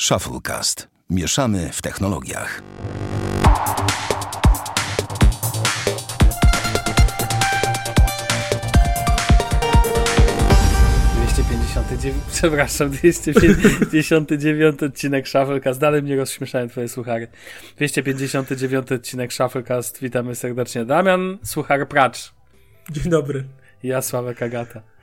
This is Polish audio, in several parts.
Shufflecast. Mieszamy w technologiach. Przepraszam, 259 odcinek Shufflecast. Dalej mnie rozśmieszają twoje suchary. 259 odcinek Shufflecast. Witamy serdecznie. Damian, suchar Pracz. Dzień dobry. Ja, Sławek Agata.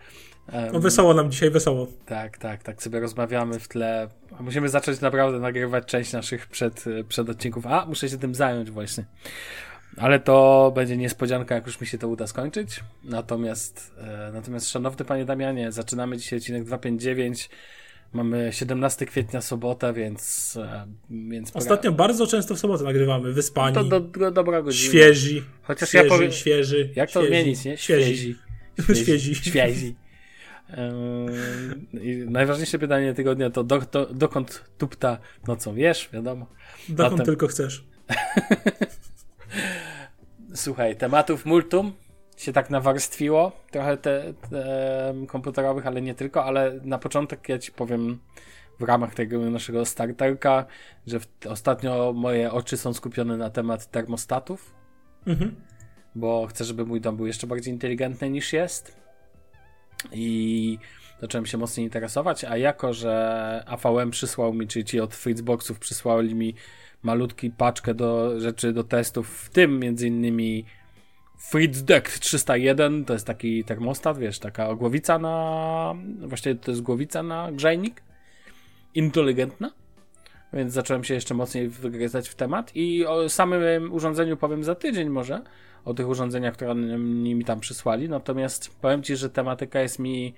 No wesoło nam dzisiaj, wesoło. Tak, tak, tak sobie rozmawiamy w tle. Musimy zacząć naprawdę nagrywać część naszych przed, przed odcinków. A, muszę się tym zająć właśnie. Ale to będzie niespodzianka, jak już mi się to uda skończyć. Natomiast, e, natomiast szanowny panie Damianie, zaczynamy dzisiaj odcinek 259. Mamy 17 kwietnia sobotę, więc. E, więc Ostatnio bardzo często w sobotę nagrywamy. Wyspani. To do, do, dobra godzina. Świeży. Chociaż świeży, ja powiem. Świeży. Jak to zmienić, nie? Świeży. Świeży. Świeży. I najważniejsze pytanie tygodnia to do, do, dokąd tupta nocą wiesz, wiadomo. Dokąd Zatem... tylko chcesz. Słuchaj, tematów multum się tak nawarstwiło, trochę te, te, komputerowych, ale nie tylko, ale na początek ja ci powiem w ramach tego naszego starterka, że w, ostatnio moje oczy są skupione na temat termostatów, mhm. bo chcę, żeby mój dom był jeszcze bardziej inteligentny niż jest i zacząłem się mocniej interesować, a jako, że AVM przysłał mi, czyli ci od Fritzboxów przysłali mi malutki paczkę do rzeczy, do testów, w tym między innymi Fritzdect 301, to jest taki termostat, wiesz, taka głowica na, właściwie to jest głowica na grzejnik, inteligentna, więc zacząłem się jeszcze mocniej wygryzać w temat i o samym urządzeniu powiem za tydzień może, o tych urządzeniach, które oni mi tam przysłali. Natomiast powiem Ci, że tematyka jest mi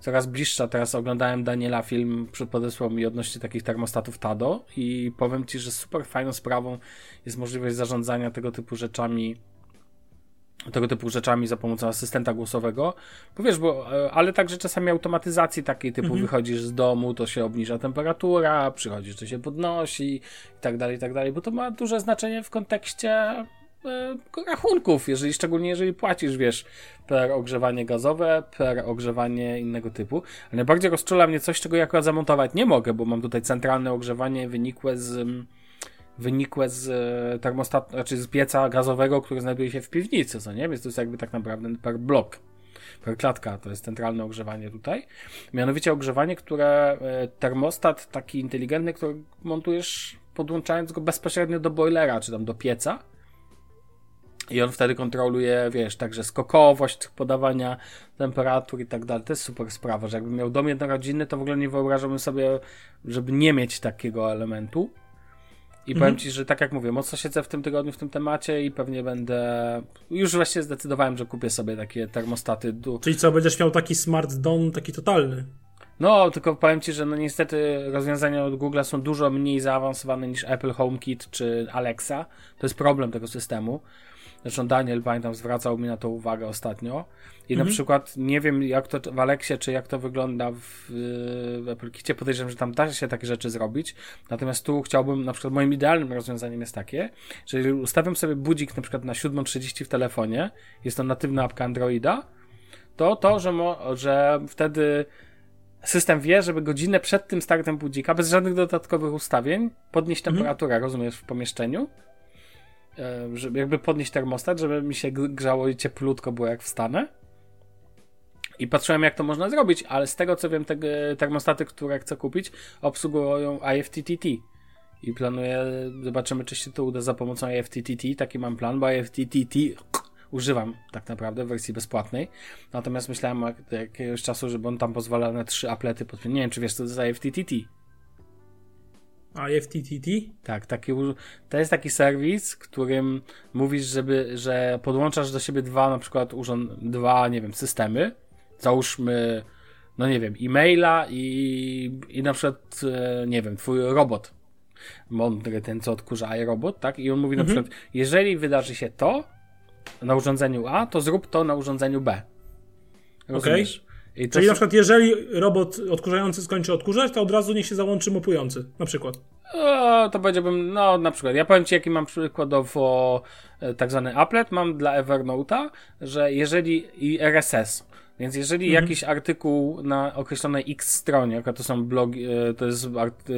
coraz bliższa. Teraz oglądałem Daniela film, podesłał mi odnośnie takich termostatów Tado i powiem Ci, że super fajną sprawą jest możliwość zarządzania tego typu rzeczami tego typu rzeczami za pomocą asystenta głosowego. Bo wiesz, bo, e, ale także czasami automatyzacji takiej typu mhm. wychodzisz z domu, to się obniża temperatura, przychodzisz, to się podnosi i tak dalej, i tak dalej, bo to ma duże znaczenie w kontekście E, rachunków, jeżeli, szczególnie jeżeli płacisz, wiesz, per ogrzewanie gazowe, per ogrzewanie innego typu. Ale najbardziej rozczula mnie coś, czego ja akurat zamontować nie mogę, bo mam tutaj centralne ogrzewanie wynikłe z wynikłe z e, termostatu, znaczy z pieca gazowego, który znajduje się w piwnicy, co nie? Więc to jest jakby tak naprawdę per blok, per klatka, to jest centralne ogrzewanie tutaj. Mianowicie ogrzewanie, które e, termostat taki inteligentny, który montujesz podłączając go bezpośrednio do boilera, czy tam do pieca i on wtedy kontroluje, wiesz, także skokowość podawania temperatur i tak dalej. To jest super sprawa, że jakbym miał dom jednorodzinny, to w ogóle nie wyobrażałbym sobie, żeby nie mieć takiego elementu. I mhm. powiem Ci, że tak jak mówię, mocno siedzę w tym tygodniu w tym temacie i pewnie będę. Już właściwie zdecydowałem, że kupię sobie takie termostaty. Du... Czyli co, będziesz miał taki smart dom, taki totalny? No, tylko powiem Ci, że no niestety rozwiązania od Google są dużo mniej zaawansowane niż Apple HomeKit czy Alexa. To jest problem tego systemu. Zresztą Daniel, pamiętam, zwracał mi na to uwagę ostatnio. I mhm. na przykład nie wiem, jak to w Alexie, czy jak to wygląda w, w Apple Kicie. Podejrzewam, że tam da się takie rzeczy zrobić. Natomiast tu chciałbym, na przykład moim idealnym rozwiązaniem jest takie, że jeżeli ustawiam sobie budzik na przykład na 7.30 w telefonie, jest to natywna apka Androida, to to, że, mo, że wtedy system wie, żeby godzinę przed tym startem budzika, bez żadnych dodatkowych ustawień, podnieść mhm. temperaturę, mhm. rozumiesz, w pomieszczeniu żeby jakby podnieść termostat, żeby mi się grzało i cieplutko było jak wstanę. I patrzyłem, jak to można zrobić, ale z tego co wiem, te termostaty, które chcę kupić, obsługują IFTTT. I planuję, zobaczymy, czy się to uda za pomocą IFTTT. Taki mam plan, bo IFTTT używam tak naprawdę w wersji bezpłatnej. Natomiast myślałem od jakiegoś czasu, żeby on tam pozwala na trzy aplety. Pod... Nie wiem, czy wiesz, co to jest IFTTT. IFTTT? Tak, taki, to jest taki serwis, którym mówisz, żeby, że podłączasz do siebie dwa na przykład urząd, dwa, nie wiem, systemy. Załóżmy, no nie wiem, e-maila i, i na przykład, e, nie wiem, twój robot. Mądry, ten co odkurza iRobot, tak? I on mówi mhm. na przykład, jeżeli wydarzy się to na urządzeniu A, to zrób to na urządzeniu B. Rozumiesz? Okay. I Czyli na przykład jeżeli robot odkurzający skończy odkurzać, to od razu niech się załączy mopujący, na przykład. O, to powiedziałbym, no na przykład, ja powiem Ci jaki mam przykładowo e, tak zwany applet, mam dla Evernote'a, że jeżeli i RSS, Więc jeżeli mhm. jakiś artykuł na określonej X stronie, to są blogi, e, to jest art, e,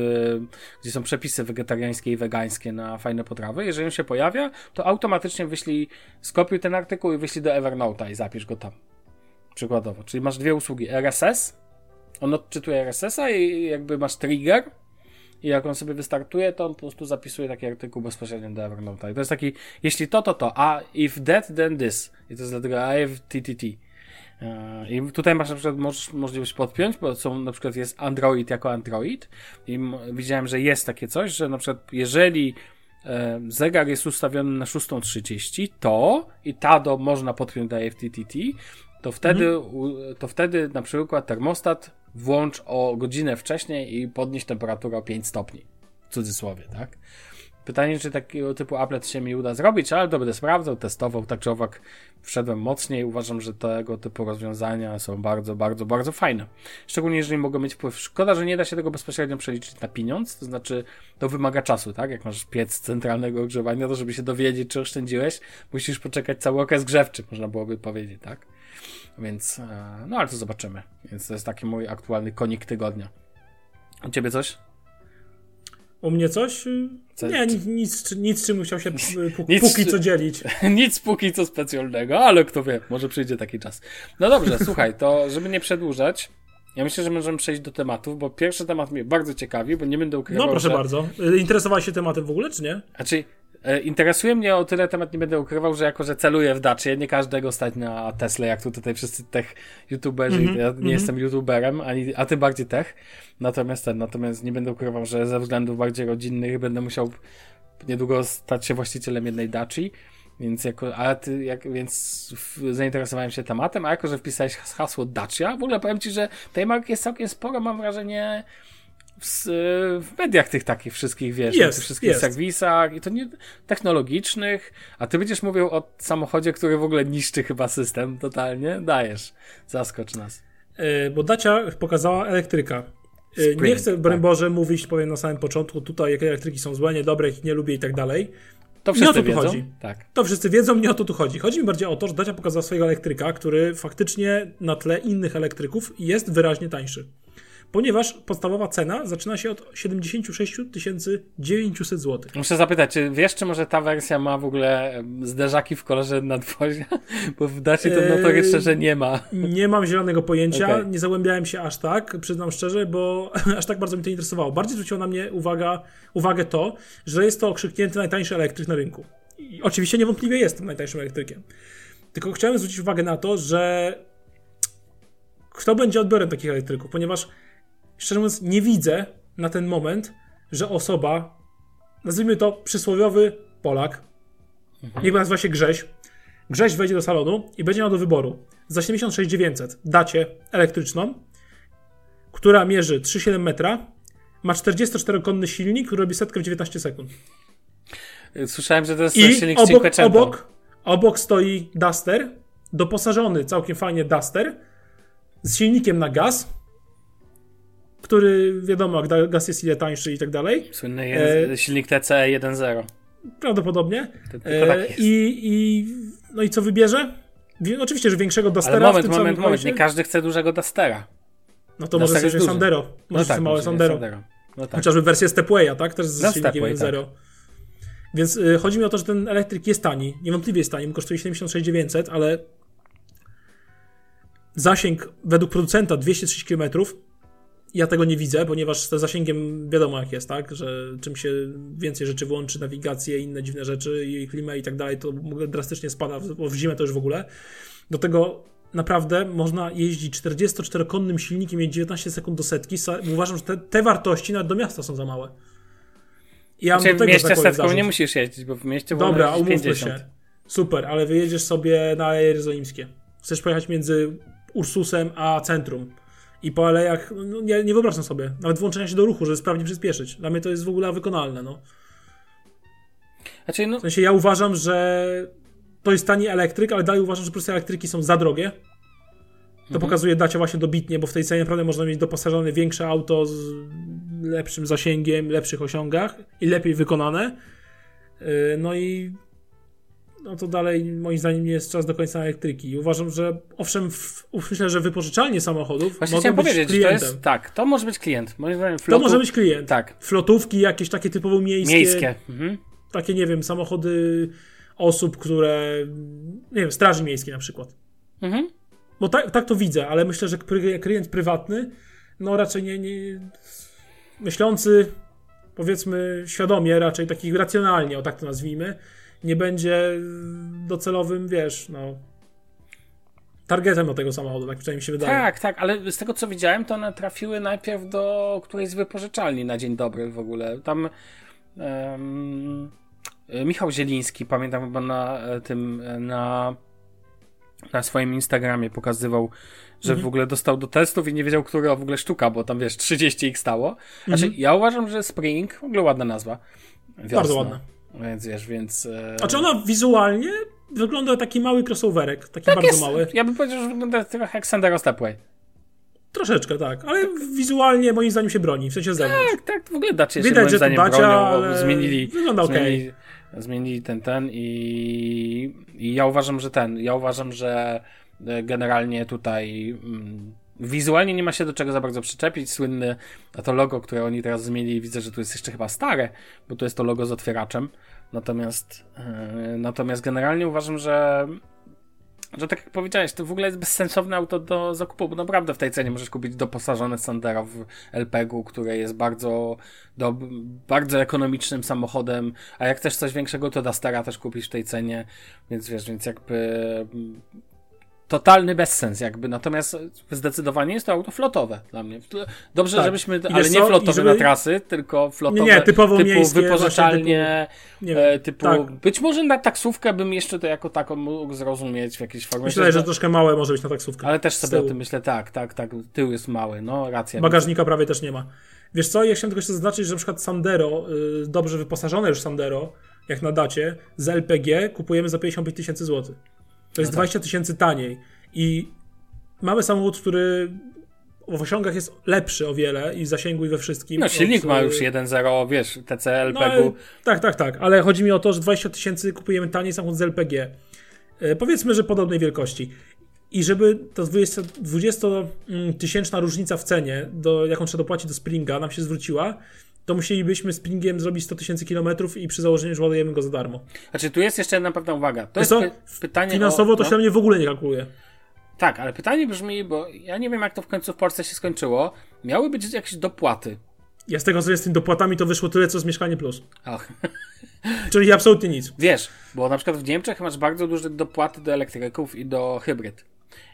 gdzie są przepisy wegetariańskie i wegańskie na fajne potrawy, jeżeli on się pojawia, to automatycznie wyślij, skopiuj ten artykuł i wyślij do Evernote'a i zapisz go tam. Przykładowo. Czyli masz dwie usługi. RSS, on odczytuje RSS-a i jakby masz trigger, i jak on sobie wystartuje, to on po prostu zapisuje taki artykuł bezpośrednio do Evernote'a. I to jest taki, jeśli to, to to, a if that, then this. I to jest dlatego AFTTT. E, I tutaj masz na przykład moż, możliwość podpiąć, bo są na przykład jest Android jako Android i widziałem, że jest takie coś, że na przykład jeżeli e, zegar jest ustawiony na 6.30, to i TADO można podpiąć do FTTT, to wtedy, mhm. to wtedy na przykład termostat włącz o godzinę wcześniej i podnieś temperaturę o 5 stopni. W cudzysłowie, tak? Pytanie, czy takiego typu applet się mi uda zrobić, ale to będę sprawdzał, testował, tak czy owak wszedłem mocniej. Uważam, że tego typu rozwiązania są bardzo, bardzo, bardzo fajne. Szczególnie jeżeli mogą mieć wpływ. Szkoda, że nie da się tego bezpośrednio przeliczyć na pieniądz, to znaczy to wymaga czasu, tak? Jak masz piec centralnego ogrzewania, to żeby się dowiedzieć, czy oszczędziłeś, musisz poczekać cały okres grzewczy, można byłoby powiedzieć, tak? Więc, e, no ale to zobaczymy. Więc to jest taki mój aktualny konik tygodnia. U ciebie coś? U mnie coś? Co? Nie, nic, nic, nic czym chciał się nic, póki co dzielić. Nic póki co specjalnego, ale kto wie, może przyjdzie taki czas. No dobrze, słuchaj, to żeby nie przedłużać, ja myślę, że możemy przejść do tematów, bo pierwszy temat mnie bardzo ciekawi, bo nie będę ukrywał, No proszę że... bardzo. Interesowałeś się tematem w ogóle, czy nie? Znaczy, E, interesuje mnie o tyle temat, nie będę ukrywał, że jako, że celuję w Dacie, nie każdego stać na Tesla, jak tu tutaj wszyscy tech youtuberzy, mm -hmm, ja nie mm -hmm. jestem youtuberem, ani, a tym bardziej tech, natomiast ten, natomiast nie będę ukrywał, że ze względów bardziej rodzinnych będę musiał niedługo stać się właścicielem jednej Daci, więc jako, a ty, jak, więc zainteresowałem się tematem, a jako, że wpisałeś hasło Dacia, w ogóle powiem ci, że tej marki jest całkiem sporo, mam wrażenie, w, w, mediach tych takich wszystkich, wiesz, jest, tych wszystkich jest. serwisach i to nie technologicznych, a ty będziesz mówił o samochodzie, który w ogóle niszczy chyba system totalnie. Dajesz, zaskocz nas. Yy, bo Dacia pokazała elektryka. Yy, Spring, nie chcę, broń tak. Boże, mówić, powiem na samym początku, tutaj jakie elektryki są złe, niedobre, ich nie lubię i tak dalej. To wszyscy nie o to tu chodzi. Tak. To wszyscy wiedzą, nie o to tu chodzi. Chodzi mi bardziej o to, że Dacia pokazała swojego elektryka, który faktycznie na tle innych elektryków jest wyraźnie tańszy ponieważ podstawowa cena zaczyna się od 76 900 zł. Muszę zapytać, czy wiesz, czy może ta wersja ma w ogóle zderzaki w kolorze nadwozia? Bo w Dacie to notorycznie, że nie ma. Nie mam zielonego pojęcia, okay. nie zagłębiałem się aż tak, przyznam szczerze, bo aż tak bardzo mi to interesowało. Bardziej zwróciło na mnie uwaga, uwagę to, że jest to okrzyknięty najtańszy elektryk na rynku. I oczywiście niewątpliwie jest tym najtańszym elektrykiem. Tylko chciałem zwrócić uwagę na to, że kto będzie odbiorem takich elektryków, ponieważ szczerze mówiąc, nie widzę na ten moment, że osoba, nazwijmy to przysłowiowy Polak, mhm. niech nazywa się Grześ, Grześ wejdzie do salonu i będzie miał do wyboru za 76900 dacie elektryczną, która mierzy 3,7 metra, ma 44-konny silnik, który robi setkę w 19 sekund. Słyszałem, że to jest I silnik obok, obok, obok stoi Duster, doposażony całkiem fajnie Duster, z silnikiem na gaz, który wiadomo, gaz jest ile tańszy i tak dalej. Słynny jest e, silnik TCE 1.0. Prawdopodobnie. E, tak i, I, no i co wybierze? Oczywiście, że większego Dustera Ale moment, w tym moment, moment. Nie każdy chce dużego Dustera. No to może sobie Sandero. Może no tak, małe Sandero. Sandero. No tak. Chociażby wersję Stepwaya, tak? Też z no, silnikiem 1.0. Tak. Więc y, chodzi mi o to, że ten elektryk jest tani. Niewątpliwie jest tani. Kosztuje 76 ale zasięg według producenta 230 km ja tego nie widzę, ponieważ z zasięgiem wiadomo jak jest, tak? Że czym się więcej rzeczy włączy, nawigację, inne dziwne rzeczy i klimę i tak dalej, to drastycznie spada, bo w zimę to już w ogóle. Do tego naprawdę można jeździć 44-konnym silnikiem, mieć 19 sekund do setki. Uważam, że te, te wartości nawet do miasta są za małe. Ja znaczy, w mieście setką nie musisz jeździć, bo w mieście Dobra, umówmy 50. się. Super, ale wyjedziesz sobie na Jerozolimskie. Chcesz pojechać między Ursusem a centrum i po alejach, no, nie, nie wyobrażam sobie, nawet włączenia się do ruchu, żeby sprawnie przyspieszyć. Dla mnie to jest w ogóle wykonalne, no. Znaczy, no... W sensie ja uważam, że to jest tani elektryk, ale dalej uważam, że po prostu elektryki są za drogie. To mhm. pokazuje Dacia właśnie dobitnie, bo w tej cenie naprawdę można mieć doposażone większe auto z lepszym zasięgiem, lepszych osiągach i lepiej wykonane. Yy, no i no to dalej moim zdaniem nie jest czas do końca elektryki. I uważam, że owszem, w, myślę, że wypożyczalnie samochodów Właśnie mogą być powiedzieć, klientem. To jest, tak, to może być klient. Moim zdaniem flotu, to może być klient. Tak. Flotówki jakieś takie typowo miejskie. Miejskie. Mhm. Takie, nie wiem, samochody osób, które, nie wiem, straży miejskiej na przykład. Mhm. Bo tak, tak to widzę, ale myślę, że klient prywatny, no raczej nie, nie myślący, powiedzmy świadomie, raczej taki racjonalnie, o tak to nazwijmy, nie będzie docelowym, wiesz, no targetem do tego samochodu, tak przynajmniej się wydaje. Tak, tak, ale z tego co widziałem, to one trafiły najpierw do którejś z wypożyczalni na dzień dobry w ogóle. Tam um, Michał Zieliński, pamiętam chyba na tym, na, na swoim Instagramie pokazywał, że mhm. w ogóle dostał do testów i nie wiedział, która w ogóle sztuka, bo tam wiesz, 30 ich stało. Znaczy, mhm. ja uważam, że Spring, w ogóle ładna nazwa. Wiosna. Bardzo ładna. Więc wiesz, więc. E... Znaczy ona wizualnie wygląda jak taki mały crossoverek, taki tak bardzo jest, mały. Ja bym powiedział, że wygląda trochę jak Sandero Stepway. Troszeczkę, tak, ale tak. wizualnie moim zdaniem się broni, w sensie zewnątrz. Tak, tak, w ogóle dacie się Widać, moim że zdaniem Dacia, bronią, ale zmienili, wygląda okay. zmienili, zmienili ten, ten i, i ja uważam, że ten, ja uważam, że e, generalnie tutaj mm, wizualnie nie ma się do czego za bardzo przyczepić. Słynne a to logo, które oni teraz zmienili, widzę, że tu jest jeszcze chyba stare, bo to jest to logo z otwieraczem. Natomiast, yy, natomiast generalnie uważam, że że tak jak powiedziałeś, to w ogóle jest bezsensowne auto do zakupu, bo naprawdę w tej cenie możesz kupić doposażone Sandero w LPG-u, które jest bardzo, do, bardzo ekonomicznym samochodem, a jak chcesz coś większego, to Dastera też kupisz w tej cenie, więc wiesz, więc jakby totalny bezsens jakby, natomiast zdecydowanie jest to auto flotowe dla mnie. Dobrze, tak. żebyśmy, ale nie flotowe żeby... na trasy, tylko flotowe nie, nie, typowo typu miejskie, wypożyczalnie, typu, e, typu tak. być może na taksówkę bym jeszcze to jako taką mógł zrozumieć w jakiejś formie. Myślę, że troszkę małe może być na taksówkę. Ale też sobie o tym myślę, tak, tak, tak, tył jest mały, no racja. Bagażnika prawie też nie ma. Wiesz co, ja chciałem tylko jeszcze zaznaczyć, że na przykład Sandero, y, dobrze wyposażone już Sandero, jak na dacie, z LPG kupujemy za 55 tysięcy złotych. To jest no tak. 20 tysięcy taniej. I mamy samochód, który w osiągach jest lepszy o wiele i w zasięgu i we wszystkim. No silnik od, ma już 1.0, wiesz, TCL, no, PEG-u. Tak, tak, tak, ale chodzi mi o to, że 20 tysięcy kupujemy taniej samochód z LPG. E, powiedzmy, że podobnej wielkości. I żeby ta 20, 20 tysięczna różnica w cenie, do, jaką trzeba dopłacić do Springa, nam się zwróciła, to musielibyśmy Springiem zrobić 100 tysięcy kilometrów i przy założeniu, że ładujemy go za darmo. Znaczy, tu jest jeszcze jedna pewna uwaga. To jest py pytanie Finansowo o, to no. się mnie w ogóle nie kalkuluje. Tak, ale pytanie brzmi, bo ja nie wiem, jak to w końcu w Polsce się skończyło. Miały być jakieś dopłaty. Ja z tego, co jest z tym dopłatami, to wyszło tyle, co z Mieszkanie Plus. Ach. Czyli absolutnie nic. Wiesz, bo na przykład w Niemczech masz bardzo duże dopłaty do elektryków i do hybryd.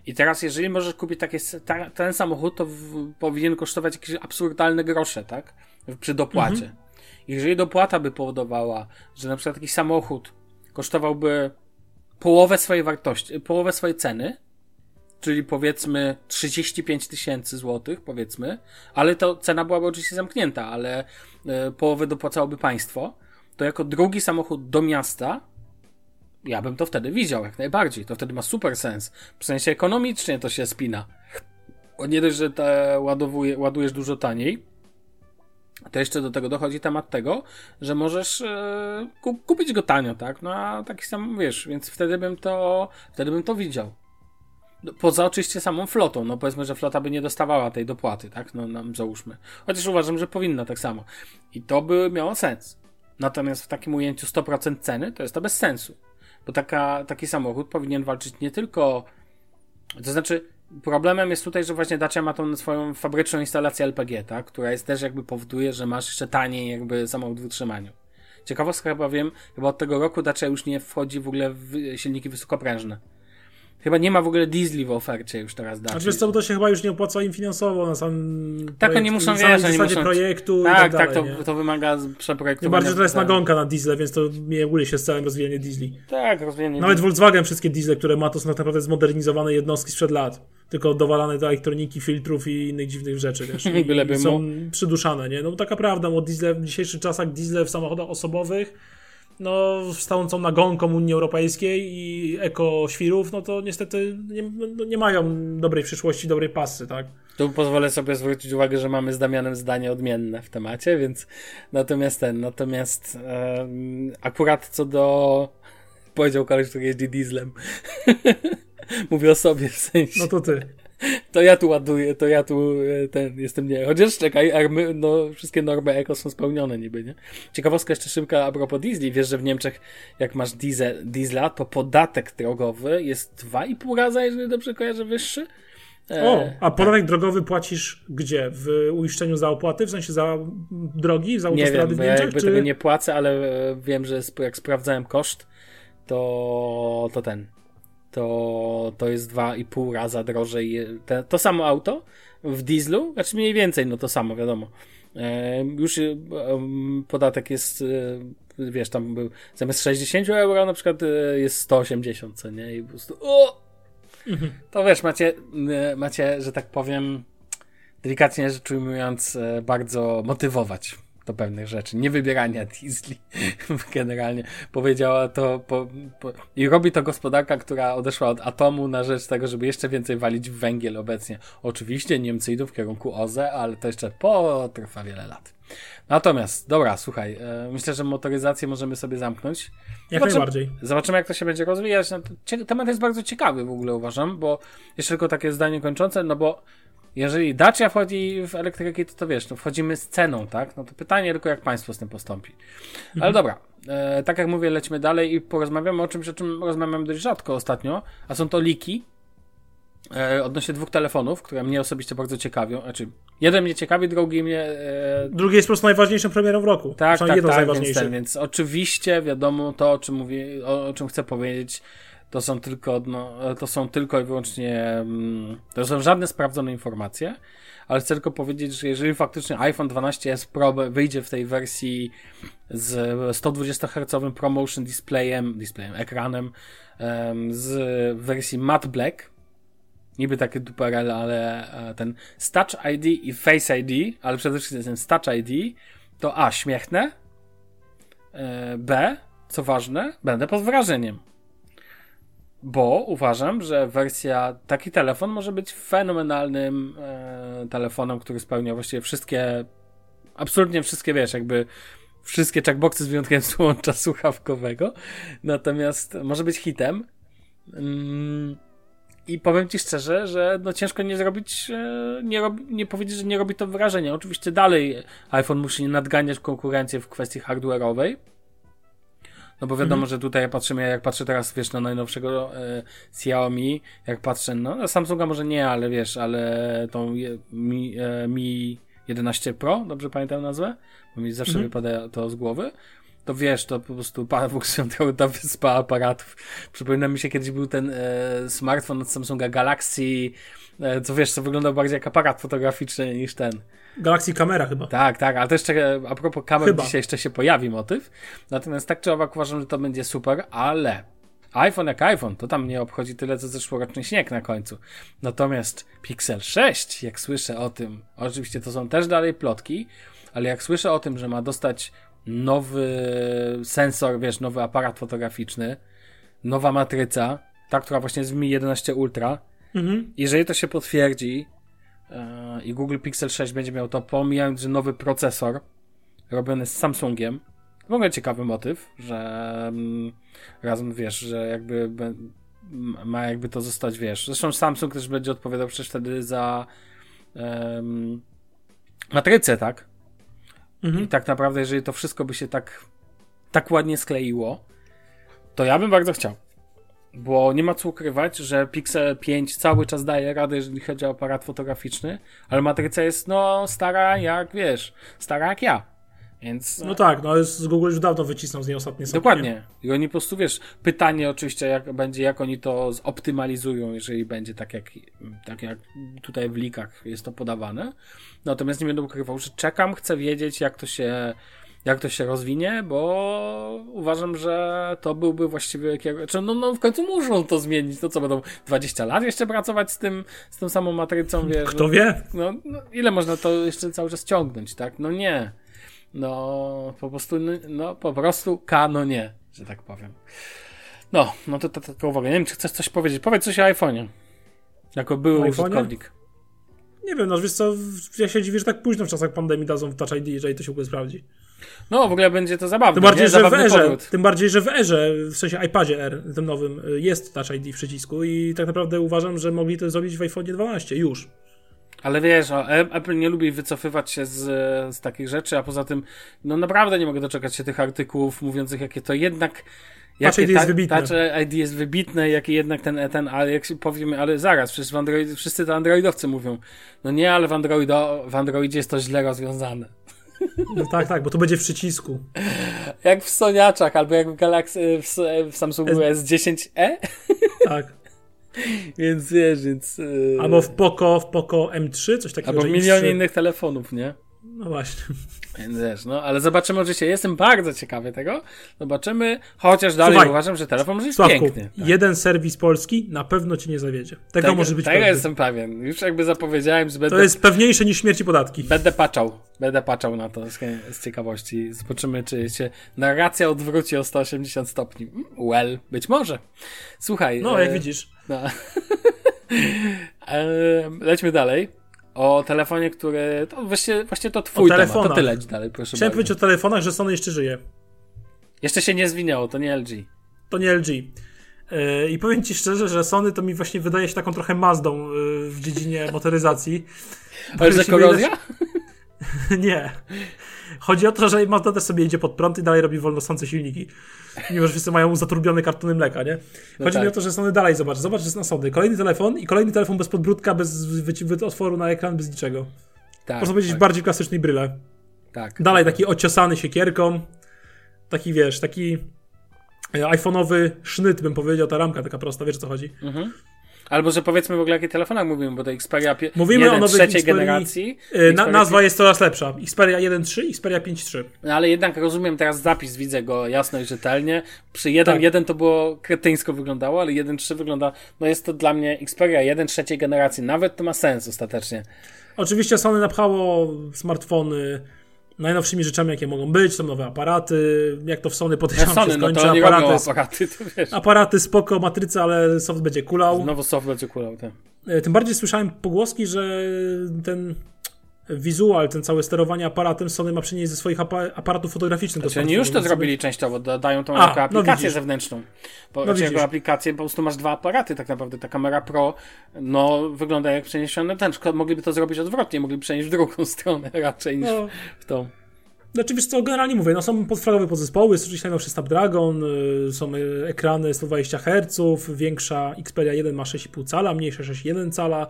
I teraz, jeżeli możesz kupić taki, ta, ten samochód, to w, powinien kosztować jakieś absurdalne grosze, tak? Przy dopłacie. Mhm. Jeżeli dopłata by powodowała, że na przykład taki samochód kosztowałby połowę swojej wartości, połowę swojej ceny, czyli powiedzmy 35 tysięcy złotych, powiedzmy, ale to cena byłaby oczywiście zamknięta, ale y, połowę dopłacałoby państwo, to jako drugi samochód do miasta ja bym to wtedy widział jak najbardziej. To wtedy ma super sens. W sensie ekonomicznie to się spina. Nie dość, że ładowuje, ładujesz dużo taniej, to jeszcze do tego dochodzi temat tego, że możesz e, kupić go tanio, tak? No a taki sam, wiesz, więc wtedy bym to, wtedy bym to widział. No, poza oczywiście samą flotą, no powiedzmy, że flota by nie dostawała tej dopłaty, tak? No nam załóżmy. Chociaż uważam, że powinna tak samo. I to by miało sens. Natomiast w takim ujęciu 100% ceny to jest to bez sensu. Bo taka, taki samochód powinien walczyć nie tylko. To znaczy, problemem jest tutaj, że właśnie Dacia ma tą swoją fabryczną instalację LPG, tak? która jest też jakby powoduje, że masz jeszcze taniej jakby samochód w utrzymaniu. Ciekawostka chyba wiem, chyba od tego roku Dacia już nie wchodzi w ogóle w silniki wysokoprężne. Chyba nie ma w ogóle diesli w ofercie już teraz Dacia. Znaczy, co, to się chyba już nie opłaca im finansowo na sam Tak, projekt, oni muszą, wiesz, oni muszą... projektu tak, tak, tak, dalej, to, to, wymaga przeprojektowania. Tym bardziej, że to jest nagonka na diesle, więc to nie ogólnie się z całym rozwijaniem diesli. Tak, rozwijanie Nawet Volkswagen, wszystkie diesle, które ma, to są tak naprawdę zmodernizowane jednostki sprzed lat. Tylko dowalane do elektroniki, filtrów i innych dziwnych rzeczy, wiesz. I są przyduszane, nie? No taka prawda, bo diesle w dzisiejszych czasach, diesle w samochodach osobowych no, stałą nagonką Unii Europejskiej i ekoświrów, no to niestety nie, no, nie mają dobrej przyszłości, dobrej pasy, tak? Tu pozwolę sobie zwrócić uwagę, że mamy z Damianem zdanie odmienne w temacie, więc natomiast ten, natomiast akurat co do Powiedział koleś, który jeździ dieslem. Mówię o sobie w sensie. No to ty. To ja tu ładuję, to ja tu e, ten jestem nie. Chociaż czekaj, army, no wszystkie normy eko są spełnione niby, nie? Ciekawostka jeszcze szybka a propos diesli. Wiesz, że w Niemczech jak masz diesel, diesla, to podatek drogowy jest 2,5 raza, jeżeli dobrze kojarzę, wyższy. E, o, a podatek drogowy płacisz gdzie? W uiszczeniu za opłaty? W sensie za drogi, za autostrady nie wiem, w Niemczech? Ja jakby czy... tego nie płacę, ale e, wiem, że jak sprawdzałem koszt, to, to ten to, to jest dwa i pół raza drożej. Te, to samo auto w dieslu, znaczy mniej więcej, no to samo, wiadomo. E, już e, podatek jest, e, wiesz, tam był zamiast 60 euro na przykład e, jest 180, co nie? I po prostu, o! To wiesz, macie, e, macie, że tak powiem, delikatnie rzecz ujmując, e, bardzo motywować do pewnych rzeczy, nie wybierania diesli generalnie. Powiedziała to po, po, i robi to gospodarka, która odeszła od atomu na rzecz tego, żeby jeszcze więcej walić w węgiel obecnie. Oczywiście Niemcy idą w kierunku OZE, ale to jeszcze potrwa wiele lat. Natomiast, dobra, słuchaj, e, myślę, że motoryzację możemy sobie zamknąć. Jak zobaczymy, najbardziej. Zobaczymy, jak to się będzie rozwijać. No, temat jest bardzo ciekawy w ogóle, uważam, bo jeszcze tylko takie zdanie kończące, no bo jeżeli Dacia wchodzi w elektrykę, to, to wiesz, no wchodzimy z ceną, tak? No to pytanie tylko, jak państwo z tym postąpi. Mhm. Ale dobra, e, tak jak mówię, lećmy dalej i porozmawiamy o czymś, o czym rozmawiamy dość rzadko ostatnio, a są to liki e, odnośnie dwóch telefonów, które mnie osobiście bardzo ciekawią. Znaczy, jeden mnie ciekawi, drugi mnie... E... Drugi jest po prostu najważniejszą premierą w roku. Tak, tak, tak, więc, ten, więc oczywiście wiadomo to, o czym, mówię, o, o czym chcę powiedzieć, to są tylko, no, to są tylko i wyłącznie, mm, to są żadne sprawdzone informacje, ale chcę tylko powiedzieć, że jeżeli faktycznie iPhone 12s Pro wyjdzie w tej wersji z 120 Hz ProMotion displayem, displayem, ekranem, z wersji matte black, niby takie duperel, ale e, ten Touch ID i Face ID, ale przede wszystkim ten Touch ID, to A, śmiechne, B, co ważne, będę pod wrażeniem. Bo uważam, że wersja, taki telefon może być fenomenalnym e, telefonem, który spełnia właściwie wszystkie, absolutnie wszystkie, wiesz, jakby wszystkie checkboxy z wyjątkiem słącza słuchawkowego. Natomiast może być hitem. Mm, I powiem ci szczerze, że no ciężko nie zrobić, e, nie, robi, nie powiedzieć, że nie robi to wrażenia. Oczywiście dalej iPhone musi nadganiać konkurencję w kwestii hardware'owej no bo wiadomo, że tutaj patrzymy, jak patrzę teraz, wiesz, na najnowszego e, Xiaomi, jak patrzę, no na Samsunga może nie, ale wiesz, ale tą je, Mi, e, Mi 11 Pro, dobrze pamiętam nazwę? Bo mi zawsze mhm. wypada to z głowy. To wiesz, to po prostu funkcjonował ta wyspa aparatów. Przypomina mi się, kiedyś był ten e, smartfon od Samsunga Galaxy, e, co wiesz, co wyglądał bardziej jak aparat fotograficzny niż ten. Galaxy Kamera chyba. Tak, tak, ale to jeszcze a propos kamer chyba. dzisiaj jeszcze się pojawi motyw. Natomiast tak czy owak uważam, że to będzie super, ale iPhone jak iPhone, to tam nie obchodzi tyle, co zeszłoroczny śnieg na końcu. Natomiast Pixel 6, jak słyszę o tym, oczywiście to są też dalej plotki, ale jak słyszę o tym, że ma dostać nowy sensor, wiesz, nowy aparat fotograficzny, nowa matryca, ta, która właśnie jest w Mi 11 Ultra, mhm. jeżeli to się potwierdzi, i Google Pixel 6 będzie miał to, pomijając, że nowy procesor robiony z Samsungiem. W ogóle ciekawy motyw, że mm, razem wiesz, że jakby ma jakby to zostać, wiesz. Zresztą Samsung też będzie odpowiadał przecież wtedy za um, matrycę, tak? Mhm. I tak naprawdę, jeżeli to wszystko by się tak, tak ładnie skleiło, to ja bym bardzo chciał. Bo nie ma co ukrywać, że Pixel 5 cały czas daje radę, jeżeli chodzi o aparat fotograficzny, ale matryca jest no stara jak wiesz, stara jak ja. Więc... No tak, no z Google już dawno wycisnął z niej ostatnie sobie. Dokładnie. I oni po prostu, wiesz, pytanie oczywiście jak będzie, jak oni to zoptymalizują, jeżeli będzie tak jak, tak jak tutaj w likach jest to podawane. Natomiast nie będę ukrywał, że czekam, chcę wiedzieć jak to się jak to się rozwinie, bo uważam, że to byłby właściwie znaczy, no, no w końcu muszą to zmienić. No co będą 20 lat jeszcze pracować z tym, z tą samą matrycą, wiesz? Kto wie? No, no, ile można to jeszcze cały czas ciągnąć, tak? No nie. No po prostu, no, no po prostu kano nie, że tak powiem. No, no to taka uwaga. Nie wiem, czy chcesz coś powiedzieć. Powiedz coś o iPhone'ie. Jako były użytkownik. Nie wiem, no wiesz co, ja się dziwię, że tak późno w czasach pandemii dadzą w Touch ID, jeżeli to się w ogóle sprawdzi. No, w ogóle będzie to zabawne. Tym bardziej, nie? że w erze, powrót. tym bardziej, że w erze, w sensie iPadzie R, tym nowym, y, jest Touch ID w przycisku i tak naprawdę uważam, że mogli to zrobić w iPhone 12 już. Ale wiesz, E- Apple nie lubi wycofywać się z, z takich rzeczy, a poza tym, no naprawdę nie mogę doczekać się tych artykułów mówiących, jakie to jednak. Touch ID jest wybitne. Touch ID jest wybitne, jaki jednak ten, ten, ale jak się powiemy, ale zaraz, przecież w Android, wszyscy to Androidowcy mówią. No nie, ale w, Androido, w Androidzie jest to źle rozwiązane. No tak, tak, bo to będzie w przycisku. Jak w Soniaczach, albo jak w Galaxy, w, w Samsungu S10e, Tak. więc wiesz, więc... Yy, Albo w Poco, w Poco M3, coś takiego. albo w milionie X3 innych telefonów, nie? No właśnie. Więc wiesz, no, ale zobaczymy oczywiście, jestem bardzo ciekawy tego, zobaczymy, chociaż dalej Słuchaj, uważam, że telefon może jest Sławku, piękny. Tak. jeden serwis polski na pewno cię nie zawiedzie. Tego, Tego- może być Tego jestem pewien, już jakby zapowiedziałem, że będę, To jest pewniejsze niż śmierć i podatki. będę patrzał, będę patrzał na to z, z ciekawości, zobaczymy, czy się narracja odwróci o 180 stopni. Well, być może. Słuchaj. No, e, jak widzisz. No. e, lećmy dalej. O telefonie, który. To właściwie, właściwie to twój temat. To ty leć dalej, proszę Chciałem powiedzieć o telefonach, że Sony jeszcze żyje. Jeszcze się nie zwinęło, to nie LG. To nie LG. Yy, I powiem ci szczerze, że Sony to mi właśnie wydaje się taką trochę Mazdą yy, w dziedzinie motoryzacji. Ale że korozja? Nie. Chodzi o to, że Mazda też sobie idzie pod prąd i dalej robi wolnosące silniki. Mimo, że wszyscy mają zaturbione kartony mleka, nie? No Chodzi mi tak. o to, że Sony dalej, zobacz, zobacz, że jest na Sony. Kolejny telefon i kolejny telefon bez podbródka, bez otworu na ekran, bez niczego. Tak, Można powiedzieć tak, bardziej klasycznej bryle. tak. Dalej taki ociosany siekierką. Taki, wiesz, taki e, iPhone'owy sznyt, bym powiedział, ta ramka taka prosta, wiesz o co chodzi? Mhm. Albo, że powiedzmy w ogóle, o jakich telefonach mówimy, bo to Xperia pie- Mówimy 1 o nowych trzeciej Xperii- generacji. E, Na, Xperia nazwa jest coraz lepsza. Xperia 1.3, Xperia 5.3. No ale jednak rozumiem teraz zapis, widzę go jasno i rzetelnie. Przy 1.1 Tak. to było kretyńsko wyglądało, ale 1.3 wygląda, no jest to dla mnie Xperia 1 trzeciej generacji. Nawet to ma sens ostatecznie. Oczywiście Sony napchało smartfony najnowszymi rzeczami, jakie mogą być. Są nowe aparaty. Jak to w Sony podejrzewam Sony, się no skończy. nie aparaty, aparaty, to wiesz. aparaty spoko, matryca, ale soft będzie kulał. Znowu soft będzie kulał, tak. E, Tym bardziej słyszałem pogłoski, że ten wizual, ten całe sterowanie aparatem Sony ma przynieść ze swoich apa- aparatów fotograficznych. Znaczy, oni już to zrobili częściowo, dodają tą A, jako no aplikację widzisz. zewnętrzną. Bo No jako aplikację po prostu masz dwa aparaty tak naprawdę. Ta kamera Pro no, wygląda jak przeniesione ten. Mogliby to zrobić odwrotnie, mogliby przenieść w drugą stronę raczej niż No, w tą. Znaczy, wiesz co, generalnie mówię, no są podflagowe podzespoły, jest oczywiście najnowszy Snapdragon, y, są y, ekrany 120 Hz, większa Xperia 1 ma 6,5 cala, mniejsza 6,1 cala, y,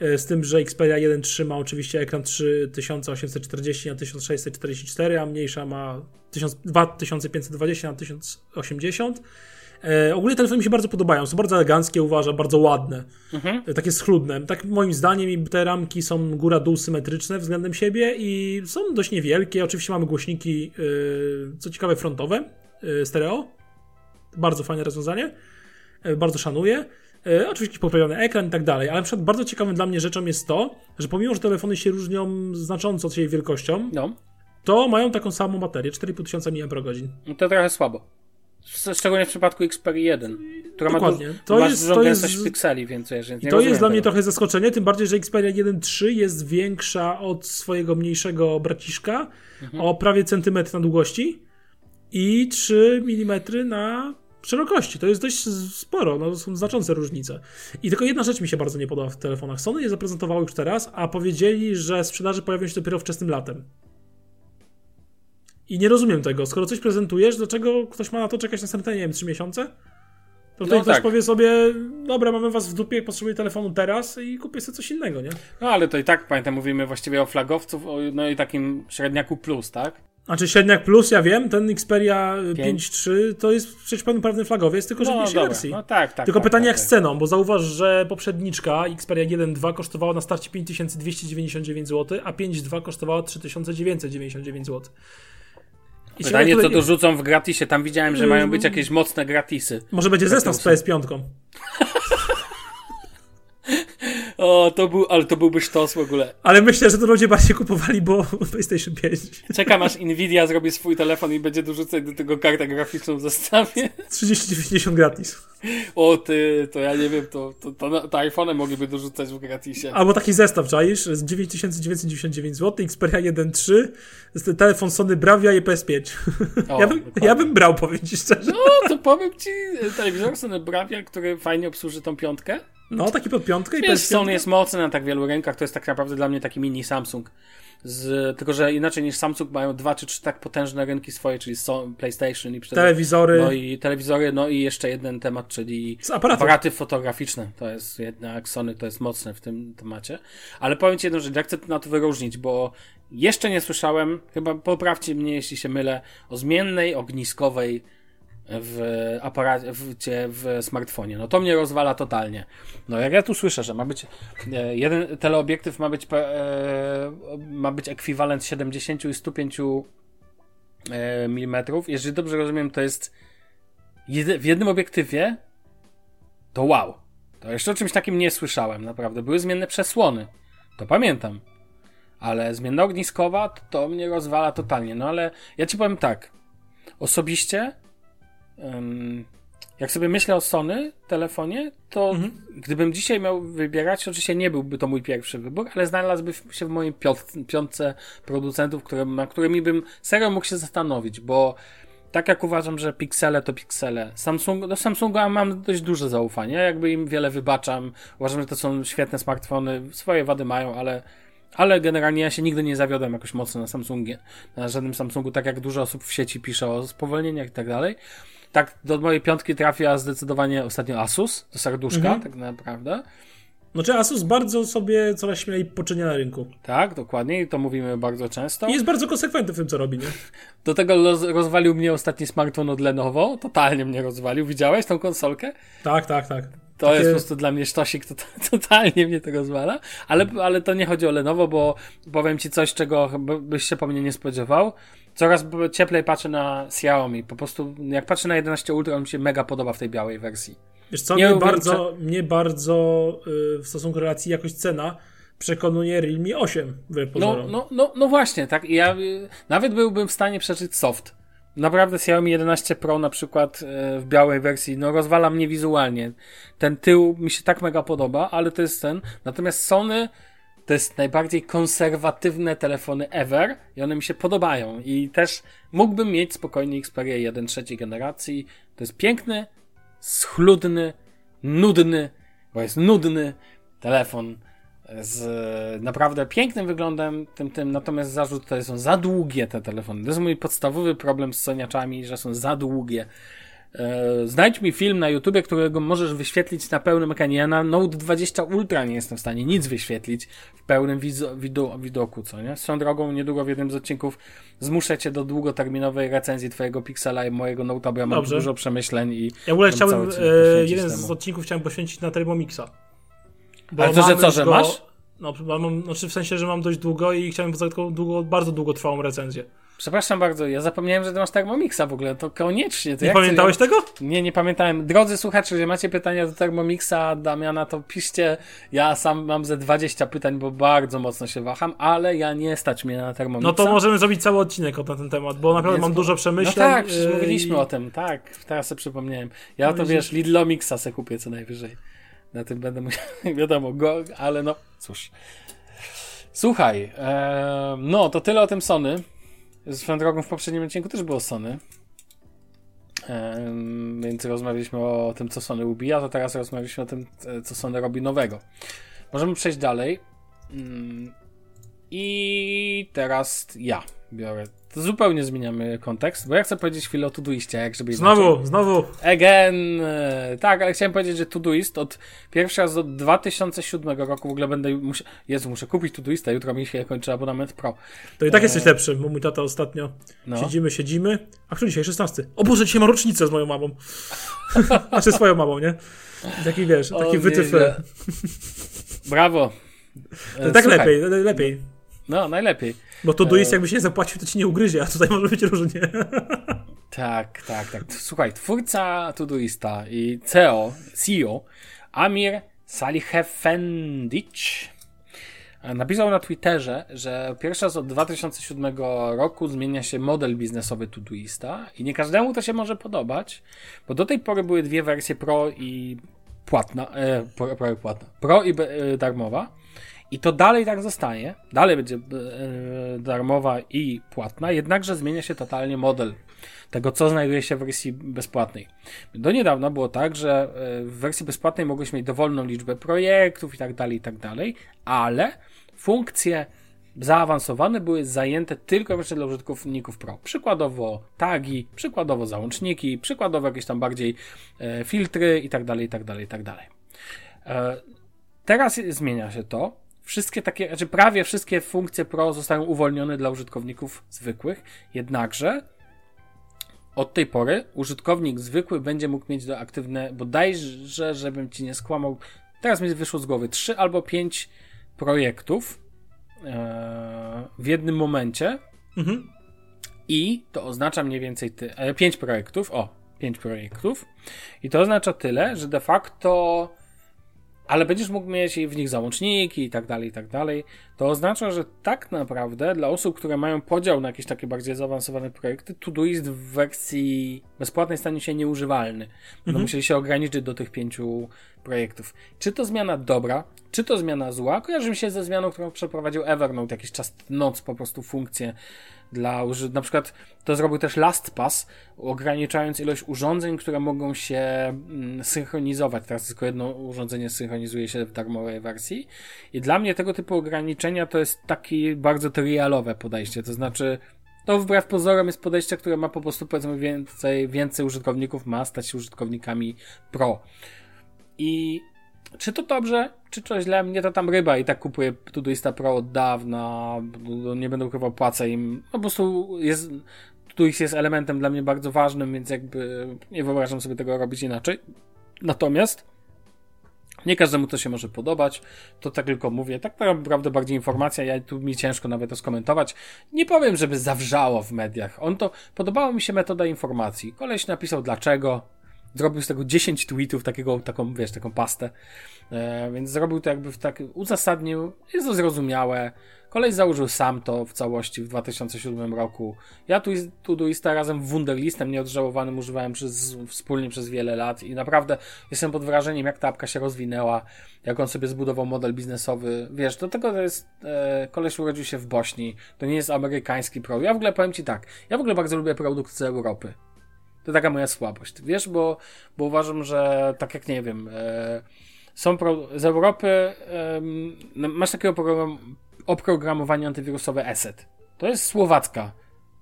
z tym, że Xperia 1 trzyma oczywiście ekran 3840 na 1644, a mniejsza ma 1000 2520 na 1080. E, ogólnie telefony mi się bardzo podobają, są bardzo eleganckie, uważam, bardzo ładne, Mhm. e, takie schludne. Tak moim zdaniem i te ramki są góra-dół symetryczne względem siebie i są dość niewielkie. Oczywiście mamy głośniki, e, co ciekawe, frontowe, e, stereo. Bardzo fajne rozwiązanie, e, bardzo szanuję. E, Oczywiście poprawiony ekran i tak dalej, ale na przykład bardzo ciekawym dla mnie rzeczą jest to, że pomimo, że telefony się różnią znacząco od siebie wielkością, No, to mają taką samą baterię, 4500 mAh. no to trochę słabo. Szczególnie w przypadku Xperia 1, która Dokładnie. ma, du- To masz jest- dużą to jest- gęstość pikseli, więc I nie to jest dla mnie tego. trochę zaskoczenie, tym bardziej, że Xperia 1.3 jest większa od swojego mniejszego braciszka Mhm. o prawie centymetr na długości i 3 mm na szerokości. To jest dość sporo, no, są znaczące różnice. I tylko jedna rzecz mi się bardzo nie podoba w telefonach. Sony je zaprezentowało już teraz, a powiedzieli, że sprzedaży pojawią się dopiero wczesnym latem. I nie rozumiem tego. Skoro coś prezentujesz, dlaczego ktoś ma na to czekać następne, nie wiem, 3 miesiące? To tutaj No ktoś tak. powie sobie, dobra, mamy was w dupie, potrzebuję telefonu teraz i kupię sobie coś innego, nie? No ale to i tak, pamiętam, mówimy właściwie o flagowców, o, no i takim średniaku plus, tak? Znaczy średniak plus, ja wiem, ten Xperia Pięć. 5.3 to jest przecież pełnoprawny flagowiec, tylko że w No mniejszej dobra, wersji. no tak, tak. tylko tak, pytanie tak, jak tak. z ceną, bo zauważ, że poprzedniczka Xperia 1.2 kosztowała na starcie 5299 zł, a 5.2 kosztowała 3999 zł. I Pytanie, jak co tutaj- dorzucą w gratisie. Tam widziałem, że mają być jakieś mocne gratisy. Może będzie zestaw z PS5. O, to był, ale to byłby sztos w ogóle. Ale myślę, że to ludzie bardziej kupowali, bo PlayStation 5. Czekam aż Nvidia zrobi swój telefon i będzie dorzucać do tego kartę graficzną w zestawie. 3090 gratis. O ty, to ja nie wiem, to, to, to, to iPhone mogliby dorzucać w gratisie. Albo taki zestaw, czaisz? Z 9999 zł, Xperia 1.3, telefon Sony Bravia i PS5. O, ja, bym, ja bym brał, powiem ci szczerze. No, to powiem ci, telewizor Sony Bravia, który fajnie obsłuży tą piątkę. No, taki pod piątkę i Wiesz, Sony jest mocny na tak wielu rękach, to jest tak naprawdę dla mnie taki mini Samsung. Z, tylko, że inaczej niż Samsung mają dwa czy trzy tak potężne rynki swoje, czyli PlayStation i telewizory. No i telewizory, no i jeszcze jeden temat, czyli aparaty fotograficzne. To jest jednak Sony to jest mocne w tym temacie. Ale powiem Ci jedną rzecz, ja chcę na to wyróżnić, bo jeszcze nie słyszałem, chyba poprawcie mnie, jeśli się mylę, o zmiennej ogniskowej w aparacie, w, w smartfonie. No to mnie rozwala totalnie. No jak ja tu słyszę, że ma być e, jeden teleobiektyw ma być e, ma być ekwiwalent 70 i 105 e, mm. Jeżeli dobrze rozumiem, to jest w jednym obiektywie to wow. To jeszcze o czymś takim nie słyszałem, naprawdę. Były zmienne przesłony. To pamiętam. Ale zmienna ogniskowa to, to mnie rozwala totalnie. No ale ja ci powiem tak. Osobiście jak sobie myślę o Sony telefonie, to mhm. gdybym dzisiaj miał wybierać, oczywiście nie byłby to mój pierwszy wybór, ale znalazłby się w mojej piątce producentów, które, na którymi bym serio mógł się zastanowić, bo tak jak uważam, że piksele to piksele. Samsung, do Samsunga mam dość duże zaufanie, jakby im wiele wybaczam. Uważam, że to są świetne smartfony, swoje wady mają, ale ale generalnie ja się nigdy nie zawiodłem jakoś mocno na Samsungie, na żadnym Samsungu, tak jak dużo osób w sieci pisze o spowolnieniach i tak dalej tak do mojej piątki trafia zdecydowanie ostatnio Asus, do serduszka, mhm. tak naprawdę. Znaczy Asus bardzo sobie coraz śmielej poczynia na rynku. Tak, dokładnie i to mówimy bardzo często. I jest bardzo konsekwentny w tym, co robi, nie? Do tego rozwalił mnie ostatni smartfon od Lenovo, totalnie mnie rozwalił. Widziałeś tą konsolkę? Tak, tak, tak. To Takie... jest po prostu dla mnie sztosik, to, to, totalnie mnie to rozwala. Ale, ale to nie chodzi o Lenovo, bo powiem ci coś, czego byś się po mnie nie spodziewał coraz cieplej patrzę na Xiaomi. Po prostu jak patrzę na 11 Ultra, on mi się mega podoba w tej białej wersji. Wiesz co, nie mnie, bardzo, mnie bardzo yy, w stosunku relacji jakość-cena przekonuje Realme 8 no, no, no, no właśnie, tak. Ja y, nawet byłbym w stanie przeżyć soft. Naprawdę Xiaomi 11 Pro na przykład y, w białej wersji, no rozwala mnie wizualnie. Ten tył mi się tak mega podoba, ale to jest ten. Natomiast Sony to jest najbardziej konserwatywne telefony ever i one mi się podobają. I też mógłbym mieć spokojnie Xperia 1 trzeciej generacji. To jest piękny, schludny, nudny, bo jest nudny telefon z naprawdę pięknym wyglądem, tym, tym, natomiast zarzut to są za długie te telefony. To jest mój podstawowy problem z soniaczami, że są za długie. E, znajdź mi film na YouTubie, którego możesz wyświetlić na pełnym ekranie. Ja na Note 20 Ultra nie jestem w stanie nic wyświetlić w pełnym wido widoku, co nie? Swoją drogą, niedługo w jednym z odcinków zmuszę cię do długoterminowej recenzji twojego Pixela i mojego Note'a, bo ja mam Dobrze. dużo przemyśleń i... Ja w ogóle chciałbym, e, jeden z odcinków chciałem poświęcić na Thermomixa. Ale to, że co, że go, masz? No, mam, znaczy w sensie, że mam dość długo i chciałem poza taką długo, bardzo długotrwałą recenzję. Przepraszam bardzo, ja zapomniałem, że ty masz Thermomixa w ogóle, to koniecznie. To nie pamiętałeś tego? Nie, nie pamiętałem. Drodzy słuchacze, jeżeli macie pytania do Thermomixa, Damiana, to piszcie. Ja sam mam ze 20 pytań, bo bardzo mocno się waham, ale ja nie stać mnie na Thermomixa. No to możemy zrobić cały odcinek na ten temat, bo naprawdę Więc mam dużo przemyśleń. No tak, yy, mówiliśmy i... o tym, tak, teraz sobie przypomniałem. Ja no to wiesz, Lidlomixa se kupię co najwyżej. Na tym będę musiał, wiadomo, go, ale no, cóż. Słuchaj, ee, no to tyle o tym Sony. Swoją drogą w poprzednim odcinku też było Sony. Um, więc rozmawialiśmy o tym, co Sony ubija, to teraz rozmawialiśmy o tym, e, co Sony robi nowego. Możemy przejść dalej. Um, I teraz ja biorę to zupełnie zmieniamy kontekst, bo ja chcę powiedzieć chwilę o Todoistie, jak żeby Znowu, inaczej. znowu. Again. E, tak, ale chciałem powiedzieć, że Todoist od pierwszy raz od 2007 roku w ogóle będę musiał, Jezu, muszę kupić Todoista, jutro mi się kończy abonament Pro. To i tak e... jesteś lepszy, bo mój tata ostatnio no. siedzimy, siedzimy, a który dzisiaj 16? O Boże, dzisiaj ma rocznicę z moją mamą. znaczy swoją mamą, nie? Taki wiesz, taki wytyf. Brawo. To tak lepiej, lepiej. No, najlepiej. Bo to duist, e, jakbyś nie zapłacił, to ci nie ugryzie, a tutaj może być różnie. Tak, tak, tak. Słuchaj, twórca Todoista i CEO, CEO Amir Salih Efendic napisał na Twitterze, że pierwszy raz od 2007 roku zmienia się model biznesowy Todoista i nie każdemu to się może podobać, bo do tej pory były dwie wersje Pro i płatna, e, pro, pro, płatna, Pro i e, darmowa. I to dalej tak zostanie. Dalej będzie e, darmowa i płatna, jednakże zmienia się totalnie model tego, co znajduje się w wersji bezpłatnej. Do niedawna było tak, że e, w wersji bezpłatnej mogłeś mieć dowolną liczbę projektów i tak dalej, i tak dalej, ale funkcje zaawansowane były zajęte tylko jeszcze dla użytkowników Pro. Przykładowo tagi, przykładowo załączniki, przykładowo jakieś tam bardziej e, filtry i tak dalej, i tak dalej, i tak dalej. Teraz zmienia się to. Wszystkie takie, znaczy prawie wszystkie funkcje Pro zostają uwolnione dla użytkowników zwykłych, jednakże od tej pory użytkownik zwykły będzie mógł mieć do aktywne, bodajże, żebym ci nie skłamał, teraz mi wyszło z głowy, 3 albo 5 projektów e, w jednym momencie mhm. i to oznacza mniej więcej ty, e, 5 projektów, o, 5 projektów i to oznacza tyle, że de facto ale będziesz mógł mieć w nich załączniki i tak dalej, i tak dalej. To oznacza, że tak naprawdę dla osób, które mają podział na jakieś takie bardziej zaawansowane projekty, Todoist w wersji bezpłatnej stanie się nieużywalny. Będą mhm. musieli się ograniczyć do tych pięciu projektów. Czy to zmiana dobra, czy to zmiana zła? Kojarzy mi się ze zmianą, którą przeprowadził Evernote jakiś czas, noc po prostu funkcję dla na przykład to zrobił też LastPass, ograniczając ilość urządzeń, które mogą się mm, synchronizować. Teraz tylko jedno urządzenie synchronizuje się w darmowej wersji. I dla mnie tego typu ograniczenia to jest takie bardzo trialowe podejście. To znaczy, to wbrew pozorom jest podejście, które ma po prostu powiedzmy więcej, więcej użytkowników, ma stać się użytkownikami pro. I czy to dobrze, czy to źle? Mnie to tam ryba i tak kupuję Todoista Pro od dawna, nie będę ukrywał, płacę im. No po prostu jest, Todoist jest elementem dla mnie bardzo ważnym, więc jakby nie wyobrażam sobie tego robić inaczej. Natomiast nie każdemu to się może podobać, to tak tylko mówię. Tak naprawdę bardziej informacja, ja tu mi ciężko nawet to skomentować. Nie powiem, żeby zawrzało w mediach. On to, podobała mi się metoda informacji. Koleś napisał dlaczego, zrobił z tego 10 tweetów, takiego, taką, wiesz, taką pastę. E, więc zrobił to jakby w tak, uzasadnił, jest to zrozumiałe. Koleś założył sam to w całości w 2007 roku. Ja tu, Todoista razem w Wunderlistem nieodżałowanym używałem przez, wspólnie przez wiele lat i naprawdę jestem pod wrażeniem, jak ta apka się rozwinęła, jak on sobie zbudował model biznesowy. Wiesz, do tego to jest, e, koleś urodził się w Bośni, to nie jest amerykański pro. Ja w ogóle powiem Ci tak, ja w ogóle bardzo lubię produkty z Europy. To taka moja słabość, wiesz, bo, bo uważam, że tak jak nie wiem, e, są pro, z Europy, e, masz takie oprogram, oprogramowanie antywirusowe ESET. To jest słowacka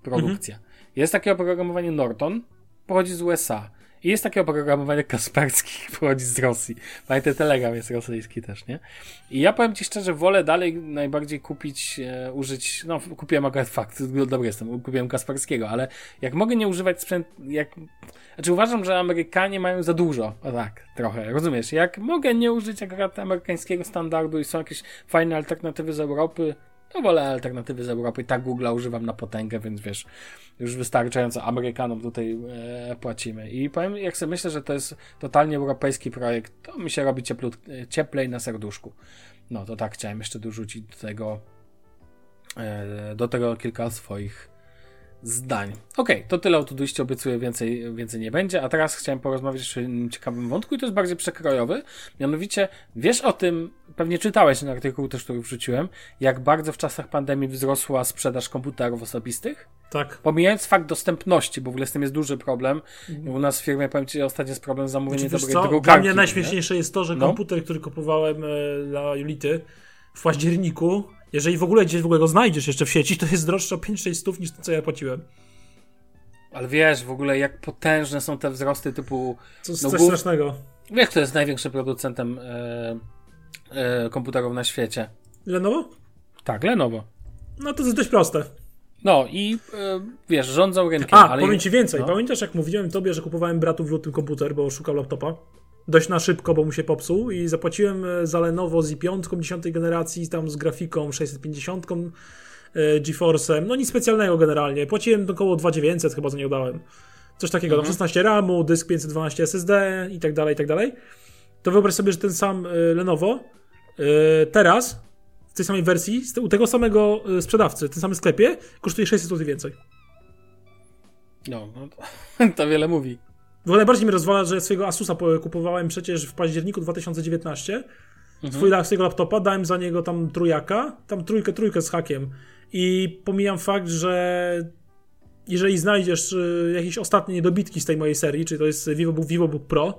produkcja. Mhm. Jest takie oprogramowanie Norton, pochodzi z USA. I jest takie oprogramowanie Kaspersky, pochodzi z Rosji. Pamiętaj, Telegram jest rosyjski też, nie? I ja powiem Ci szczerze, wolę dalej najbardziej kupić, e, użyć, no kupiłem akurat fakt, dobry jestem, kupiłem Kasperskiego, ale jak mogę nie używać sprzęt, jak, znaczy uważam, że Amerykanie mają za dużo, a tak, trochę, rozumiesz? Jak mogę nie użyć akurat amerykańskiego standardu i są jakieś fajne alternatywy z Europy, to wolę alternatywy z Europy. Tak Google używam na potęgę, więc wiesz, już wystarczająco Amerykanom tutaj e, płacimy. I powiem, jak sobie myślę, że to jest totalnie europejski projekt, to mi się robi cieplut, cieplej na serduszku. No to tak chciałem jeszcze dorzucić do tego, e, do tego kilka swoich zdań. Okej, okay, to tyle o Todoiście, obiecuję, więcej, więcej nie będzie. A teraz chciałem porozmawiać o innym ciekawym wątku i to jest bardziej przekrojowy. Mianowicie, wiesz o tym, pewnie czytałeś ten artykuł też, który wrzuciłem, jak bardzo w czasach pandemii wzrosła sprzedaż komputerów osobistych? Tak. Pomijając fakt dostępności, bo w ogóle z tym jest duży problem. Mhm. U nas w firmie, powiem Ci, ostatnio jest problem z zamówieniem znaczy, dobrej drukarki. Dla mnie najśmieszniejsze nie? jest to, że no? komputer, który kupowałem e, dla Julity w październiku jeżeli w ogóle gdzieś w ogóle go znajdziesz jeszcze w sieci, to jest droższe o 5-6 stów niż to, co ja płaciłem. Ale wiesz w ogóle, jak potężne są te wzrosty typu. Co, no, coś głów... strasznego. Wiesz, kto jest największym producentem e, e, komputerów na świecie? Lenovo? Tak, Lenovo. No to jest dość proste. No i e, wiesz, rządzą rynkiem. A, ale... powiem ci więcej. No. Pamiętasz, jak mówiłem tobie, że kupowałem bratu w lutym komputer, bo szukał laptopa? Dość na szybko, bo mu się popsuł i zapłaciłem e, za Lenovo z i5 10 generacji, tam z grafiką 650 e, GeForce'em, no nic specjalnego generalnie. Płaciłem około 2900 chyba za nie dałem. Coś takiego, mhm. 16 RAMu, dysk 512 SSD i tak dalej, i tak dalej. to wyobraź sobie, że ten sam y, Lenovo teraz w tej samej wersji, u tego samego sprzedawcy, w tym samym sklepie, kosztuje 600 zł więcej. No, no to, to wiele mówi. Bo najbardziej mnie rozwala, że swojego Asusa kupowałem przecież w październiku 2019. Mhm. Swój, swojego laptopa, dałem za niego tam trójaka, tam trójkę, trójkę z hakiem. I pomijam fakt, że jeżeli znajdziesz y, jakieś ostatnie niedobitki z tej mojej serii, czyli to jest VivoBook, VivoBook Pro,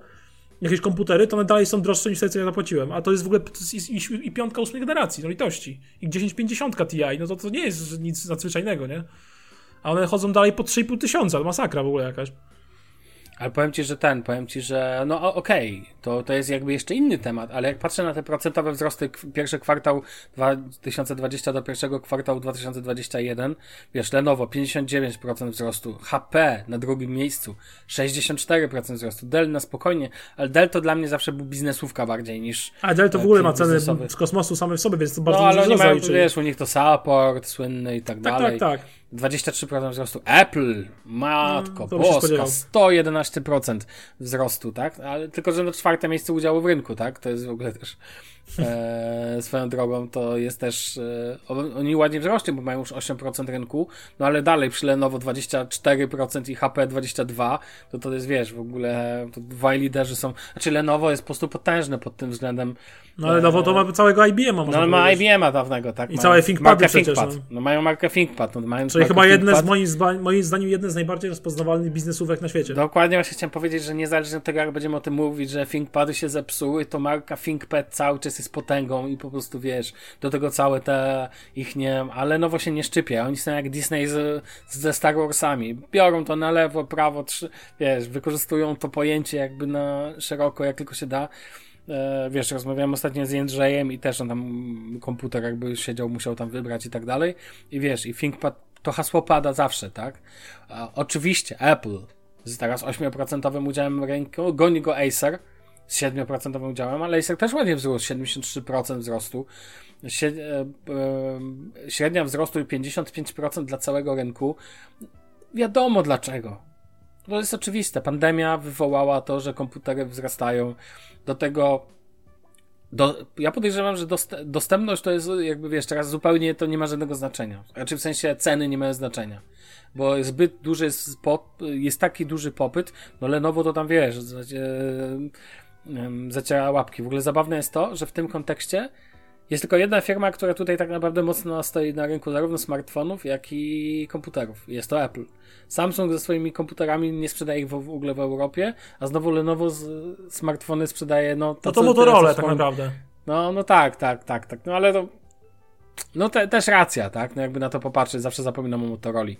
jakieś komputery, to one dalej są droższe niż te, co ja zapłaciłem. A to jest w ogóle i, i, i piątka ósmej generacji, no litości. I 1050 Ti, no to, to nie jest nic nadzwyczajnego, nie? A one chodzą dalej po 3,5 tysiąca, to masakra w ogóle jakaś. Ale powiem ci, że ten, powiem ci, że no okej, to, to jest jakby jeszcze inny temat, ale jak patrzę na te procentowe wzrosty pierwszy kwartał 2020 do pierwszego kwartału 2021, wiesz, Lenovo 59% wzrostu, HP na drugim miejscu 64% wzrostu, Dell na spokojnie, ale Dell to dla mnie zawsze był biznesówka bardziej niż A Dell to w ogóle ma ceny z kosmosu same w sobie, więc to bardzo No ale oni mają, wiesz, u nich to support słynny i tak, tak dalej. Tak, tak, 23% wzrostu. Apple, matko, no, boska, 111% wzrostu, tak? Ale tylko, że na czwarte miejsce udziału w rynku, tak? To jest w ogóle też e, swoją drogą, to jest też e, oni ładnie wzrośnie, bo mają już 8% rynku, no ale dalej przy Lenovo 24% i HP 22%, to to jest, wiesz, w ogóle to dwaj liderzy są, znaczy Lenovo jest po prostu potężne pod tym względem. No ale Lenovo to ma całego IBM-a, No ma IBM-a dawnego, tak? I całe ThinkPady przecież. ThinkPad. No. no. mają markę ThinkPad. No, mają Czyli chyba jedne z moim, moim zdaniem jedne z najbardziej rozpoznawalnych biznesówek na świecie. Dokładnie właśnie chciałem powiedzieć, że niezależnie od tego, jak będziemy o tym mówić, że ThinkPady się zepsuły, to marka ThinkPad cały czas jest potęgą i po prostu wiesz, do tego całe te ich nie, ale nowo się nie szczypie. Oni są jak Disney z, ze Star Warsami. Biorą to na lewo, prawo, trzy, wiesz, wykorzystują to pojęcie jakby na szeroko, jak tylko się da. E, wiesz, rozmawiałem ostatnio z Jędrzejem i też on tam komputer jakby siedział, musiał tam wybrać i tak dalej. I wiesz, i ThinkPad to hasło pada zawsze, tak? Oczywiście Apple z teraz 8% udziałem rynku, goni go Acer, z 7% udziałem, ale Acer też ładnie wzrósł, 73% wzrostu. E, e, średnia wzrostu 55% dla całego rynku. Wiadomo dlaczego. To jest oczywiste. Pandemia wywołała to, że komputery wzrastają. Do tego do, ja podejrzewam, że dost, dostępność to jest jakby wiesz, teraz zupełnie to nie ma żadnego znaczenia. Znaczy w sensie ceny nie mają znaczenia. Bo zbyt duży jest, pop, jest taki duży popyt, no Lenovo to tam wiesz, zaciera łapki. W ogóle zabawne jest to, że w tym kontekście jest tylko jedna firma, która tutaj tak naprawdę mocno stoi na rynku zarówno smartfonów, jak i komputerów. Jest to Apple. Samsung ze swoimi komputerami nie sprzedaje ich w, w ogóle w Europie, a znowu Lenovo z, smartfony sprzedaje no to, no to Motorola tak naprawdę. No, no tak, tak, tak, tak. No ale to no te, też racja, tak? No jakby na to popatrzeć, zawsze zapominam o Motorola.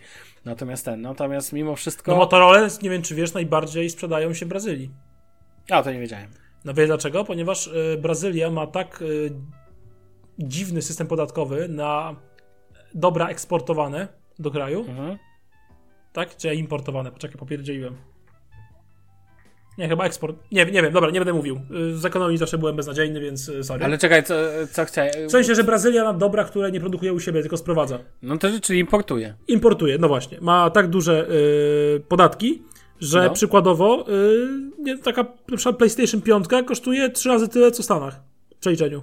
Natomiast ten, natomiast mimo wszystko... No Motorola, nie wiem czy wiesz, najbardziej sprzedają się w Brazylii. A, to nie wiedziałem. No wie dlaczego? Ponieważ y, Brazylia ma tak y, dziwny system podatkowy na dobra eksportowane do kraju. Mhm. Tak? Czy importowane? Poczekaj, popierdzieliłem. Nie, chyba eksport. Nie, nie wiem, dobra, nie będę mówił. Y, z ekonomii zawsze byłem beznadziejny, więc y, sorry. Ale czekaj, co, co chciałem. W sensie, że Brazylia ma dobra, które nie produkuje u siebie, tylko sprowadza. No to czyli importuje. Importuje, no właśnie. Ma tak duże y, podatki, że no. przykładowo y, taka na przykład PlayStation 5 kosztuje trzy razy tyle, co w Stanach w przeliczeniu.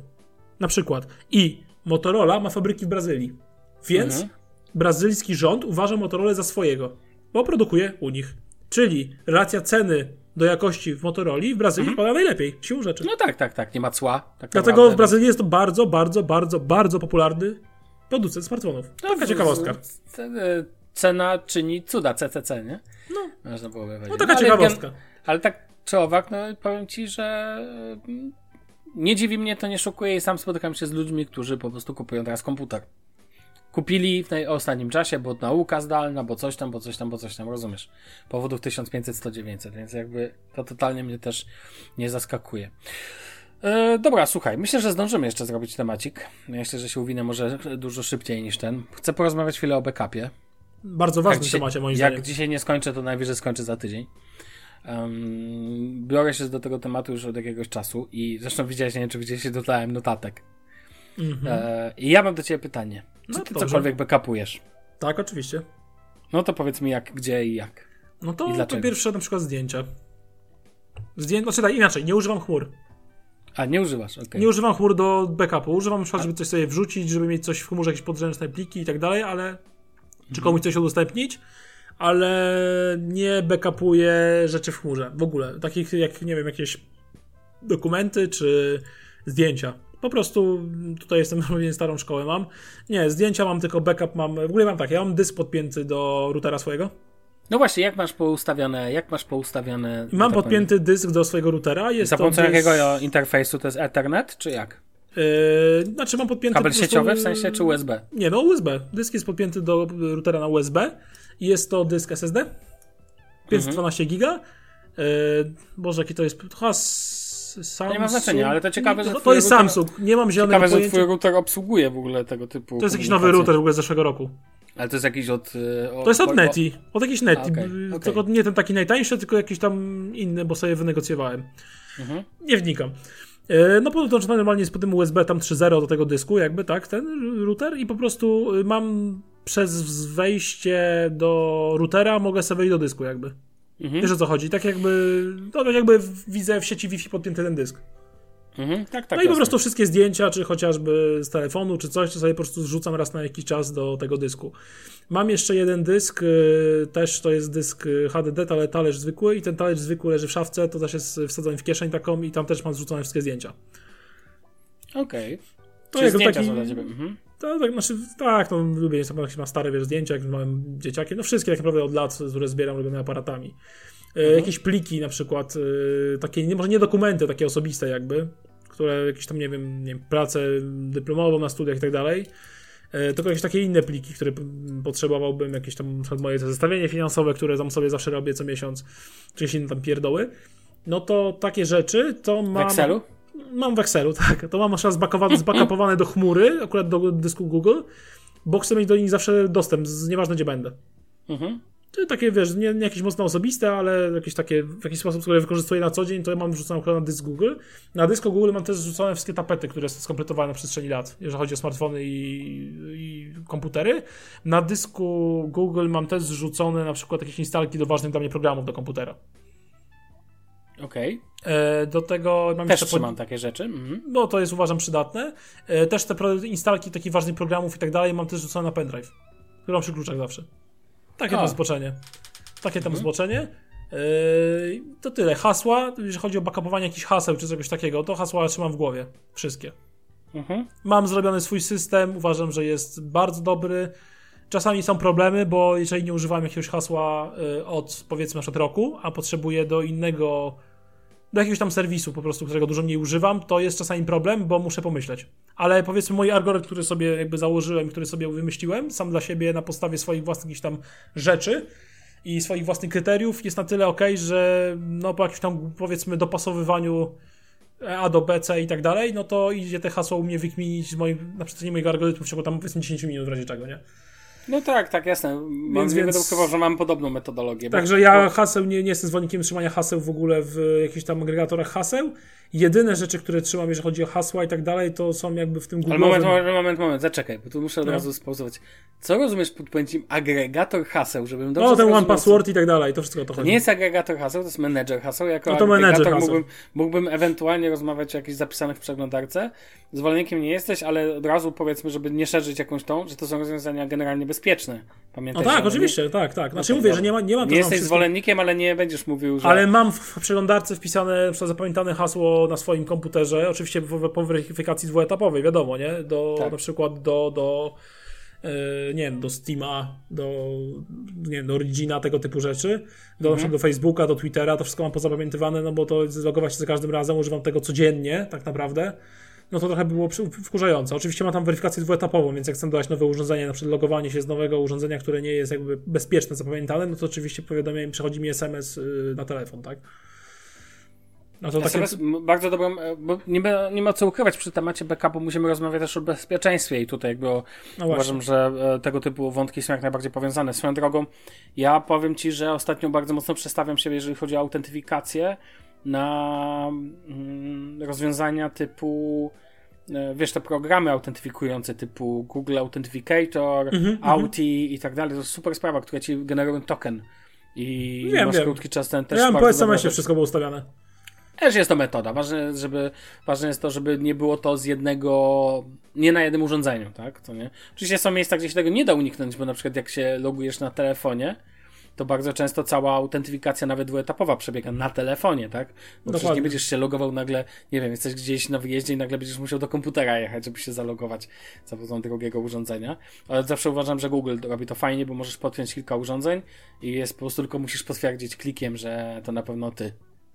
Na przykład. I Motorola ma fabryki w Brazylii. Więc mhm. brazylijski rząd uważa Motorola za swojego, bo produkuje u nich. Czyli relacja ceny do jakości w Motorola w Brazylii mhm. pada najlepiej, siłą rzeczy. No tak, tak, tak, nie ma cła. Tak Dlatego naprawdę. w Brazylii jest to bardzo, bardzo, bardzo, bardzo popularny producent smartfonów. No, taka ciekawostka. Cena czyni cuda, CCC, nie? No. Można było powiedzieć. No taka no, ciekawostka. Ale, ale tak czy owak, no powiem ci, że mm, nie dziwi mnie, to nie szokuje i sam spotykam się z ludźmi, którzy po prostu kupują teraz komputer. Kupili w ostatnim czasie, bo nauka zdalna, bo coś tam, bo coś tam, bo coś tam, rozumiesz? Powodów 1500, 100, 900, więc jakby to totalnie mnie też nie zaskakuje. E, dobra, słuchaj, myślę, że zdążymy jeszcze zrobić temacik. Myślę, że się uwinę może dużo szybciej niż ten. Chcę porozmawiać chwilę o backupie. Bardzo ważny dzisiaj, temacie, moim zdaniem. Jak dzisiaj nie skończę, to najwyżej skończę za tydzień. Um, biorę się do tego tematu już od jakiegoś czasu i zresztą widziałeś, nie wiem, czy gdzieś się dodałem notatek. -hmm. e, I ja mam do ciebie pytanie. Czy no ty dobrze. cokolwiek backupujesz? Tak, oczywiście. No to powiedz mi jak, gdzie i jak. No to, to pierwsze na przykład zdjęcia. Zdję... Znaczy tak, inaczej, nie używam chmur. A, nie używasz. Okay. Nie używam chmur do backupu. Używam na przykład, żeby coś sobie wrzucić, żeby mieć coś w chmurze, jakieś podręczne pliki i tak dalej, ale... Czy komuś coś udostępnić, ale nie backupuję rzeczy w chmurze. W ogóle. Takich jak, nie wiem, jakieś dokumenty czy zdjęcia. Po prostu tutaj jestem starą szkołę mam. Nie, zdjęcia mam tylko backup mam. W ogóle mam tak, ja mam dysk podpięty do routera swojego. No właśnie, jak masz poustawione, jak masz poustawione... Mam podpięty dysk do swojego routera. Jest Za pomocą jakiego interfejsu to jest Ethernet, czy jak? Yy, znaczy mam podpięty... Kabel prostu... sieciowy w sensie, czy USB? Nie, no USB. Dysk jest podpięty do routera na USB. Jest to dysk SSD. 512 mhm. giga. Yy, Boże, jaki to jest... Has Samsung. Nie ma znaczenia, ale to ciekawe, że. To, to jest router, Samsung, nie mam zielonego Ciekawe, pojęcia. że twój router obsługuje w ogóle tego typu. To jest jakiś nowy router w ogóle z zeszłego roku. Ale to jest jakiś od. E, od to jest od Neti. Od jakiś Neti. Okay, okay. Tylko nie ten taki najtańszy, tylko jakiś tam inny, bo sobie wynegocjowałem. Mhm. Nie wnikam. E, no podłączony normalnie jest po tym USB tam 3.0 do tego dysku, jakby tak, ten router i po prostu y, mam przez wejście do routera mogę sobie wejść do dysku jakby. Mhm. Wiesz o co chodzi? Tak jakby, no, tak jakby widzę w sieci Wi-Fi podpięty ten dysk. Mhm. Tak, tak, no i po prostu wszystkie zdjęcia, czy chociażby z telefonu, czy coś, to sobie po prostu zrzucam raz na jakiś czas do tego dysku. Mam jeszcze jeden dysk, y, też to jest dysk y, HDD, ale talerz zwykły i ten talerz zwykły leży w szafce, to też jest wsadzony w kieszeń taką i tam też mam zrzucone wszystkie zdjęcia. Okej. Okay. To Czyli zdjęcia taki... są dla ciebie. Mhm. To, tak, znaczy, tak, no lubię, jest jakieś ma stare wiesz, zdjęcia, jak małym dzieciakiem, no wszystkie tak naprawdę od lat, które zbieram robione aparatami. E, mhm. Jakieś pliki na przykład, e, takie, może nie dokumenty, takie osobiste jakby, które jakieś tam, nie wiem, nie wiem pracę dyplomową na studiach i tak dalej, e, tylko jakieś takie inne pliki, które potrzebowałbym, jakieś tam na przykład moje zestawienie finansowe, które tam sobie zawsze robię co miesiąc, czy jakieś inne tam pierdoły, no to takie rzeczy to mam... W Excelu? Mam w Excelu, tak. To mam aż zbackupowane do chmury, akurat do dysku Google, bo chcę mieć do nich zawsze dostęp, nieważne gdzie będę. Mhm. To takie, wiesz, nie, nie, jakieś mocno osobiste, ale jakieś takie, w jakiś sposób, które wykorzystuję na co dzień, to ja mam wrzucone na dysk Google. Na dysku Google mam też wrzucone wszystkie tapety, które są skompletowane na przestrzeni lat, jeżeli chodzi o smartfony i, i komputery. Na dysku Google mam też zrzucone na przykład jakieś instalki do ważnych dla mnie programów do komputera. Okej. Okay. E, do tego mam Też jeszcze. Pod... takie rzeczy. Mhm. No to jest uważam przydatne. E, też te instalki takich ważnych programów i tak dalej mam też rzucone na pendrive, który mam przy kluczach zawsze. Takie tam zboczenie. Takie tam mhm. zboczenie. E, to tyle. Hasła, jeżeli chodzi o backupowanie jakichś haseł czy czegoś takiego, to hasła trzymam w głowie. Wszystkie. Mhm. Mam zrobiony swój system, uważam, że jest bardzo dobry. Czasami są problemy, bo jeżeli nie używam jakiegoś hasła od powiedzmy na przykład roku, a potrzebuję do innego do jakiegoś tam serwisu po prostu, którego dużo mniej używam, to jest czasami problem, bo muszę pomyśleć. Ale powiedzmy mój algorytm, który sobie jakby założyłem, który sobie wymyśliłem, sam dla siebie na podstawie swoich własnych jakichś tam rzeczy i swoich własnych kryteriów jest na tyle ok, że no po jakimś tam powiedzmy dopasowywaniu A do B, C i tak dalej, no to idzie te hasło u mnie wykminić z moim, na przykład mojego algorytmu w ciągu tam powiedzmy 10 minut w razie czego, nie? No tak, tak, jasne. Mam więc, więc... że mam podobną metodologię. Także bo... ja haseł, nie, nie jestem zwolennikiem trzymania haseł w ogóle w jakichś tam agregatorach haseł. Jedyne rzeczy, które trzymam, jeżeli chodzi o hasła i tak dalej, to są jakby w tym Google. Ale moment, moment, moment, moment, zaczekaj, bo tu muszę od no. razu spauzować. Co rozumiesz pod pojęciem agregator haseł, żebym dobrze No, ten one password i tak dalej, to wszystko o to, to chodzi. nie jest agregator haseł, to jest manager haseł. Jako no to agregator mógłbym, mógłbym ewentualnie rozmawiać o jakichś zapisanych w przeglądarce. Zwolennikiem nie jesteś, ale od razu powiedzmy, żeby nie szerzyć jakąś tą, że to są rozwiązania generalnie bezpieczne. Pamiętaj. No tak, oczywiście, tak, tak. Znaczy no mówię, że nie ma, nie ma Nie jesteś zwolennikiem, ale nie będziesz mówił, że... Ale mam w przeglądarce wpisane, zapamiętane hasło na swoim komputerze, oczywiście po weryfikacji dwuetapowej, wiadomo, nie? Do, tak. Na przykład do, do yy, nie wiem, do Steama, do, nie wiem, do Origina, tego typu rzeczy, do, mhm. do Facebooka, do Twittera, to wszystko mam pozapamiętywane, no bo to zlogować się za każdym razem, używam tego codziennie, tak naprawdę no to trochę było wkurzające. Oczywiście ma tam weryfikację dwuetapową, więc jak chcę dodać nowe urządzenie, na przykład logowanie się z nowego urządzenia, które nie jest jakby bezpieczne, zapamiętane, no to oczywiście powiadomie, przychodzi mi SMS y, na telefon, tak? No to SMS takie... bardzo dobrą, e, bo nie ma, nie ma co ukrywać przy temacie backupu, musimy rozmawiać też o bezpieczeństwie i tutaj jakby no uważam, że e, tego typu wątki są jak najbardziej powiązane. Swoją drogą, ja powiem Ci, że ostatnio bardzo mocno przestawiam się, jeżeli chodzi o autentyfikację, na mm, rozwiązania typu e, wiesz, te programy autentyfikujące typu Google Authenticator, mm -hmm, Auti i tak dalej, to super sprawa, która ci generują token i wiem, masz wiem. krótki czas ten też Ja mam po SMS-ie wszystko było ustawiane. Też jest to metoda. Ważne, żeby, ważne jest to, żeby nie było to z jednego, nie na jednym urządzeniu, tak? To nie? Oczywiście są miejsca, gdzie się tego nie da uniknąć, bo na przykład jak się logujesz na telefonie, to bardzo często cała autentyfikacja nawet dwuetapowa przebiega na telefonie, tak? Bo przecież nie będziesz się logował nagle, nie wiem, jesteś gdzieś na wyjeździe i nagle będziesz musiał do komputera jechać, żeby się zalogować za pomocą drugiego urządzenia. Ale zawsze uważam, że Google robi to fajnie, bo możesz podpiąć kilka urządzeń i jest po prostu tylko musisz potwierdzić klikiem, że to na pewno ty.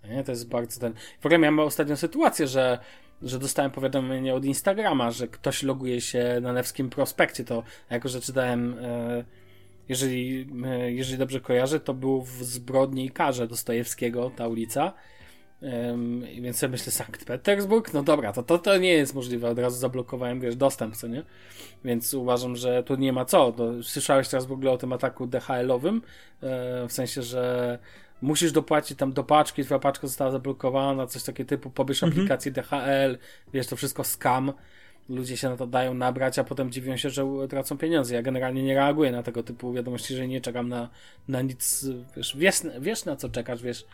Nie? To jest bardzo ten. W ogóle miałem ostatnią sytuację, że że dostałem powiadomienie od Instagrama, że ktoś loguje się na Newskim Prospekcie, to jako, że czytałem e, jeżeli, e, jeżeli dobrze kojarzę, to był w Zbrodni i Karze Dostojewskiego ta ulica. Um, więc ja myślę, Sankt Petersburg, no dobra, to, to, to nie jest możliwe, od razu zablokowałem, wiesz, dostęp, co nie? Więc uważam, że tu nie ma co. To, słyszałeś teraz w ogóle o tym ataku DHL-owym, e, w sensie, że musisz dopłacić tam do paczki, twoja paczka została zablokowana, coś takiego typu, pobierz mhm. aplikację DHL, wiesz, to wszystko scam ludzie się na to dają nabrać, a potem dziwią się, że tracą pieniądze. Ja generalnie nie reaguję na tego typu wiadomości, że nie czekam na, na nic, wiesz, wiesz, wiesz na co czekasz, wiesz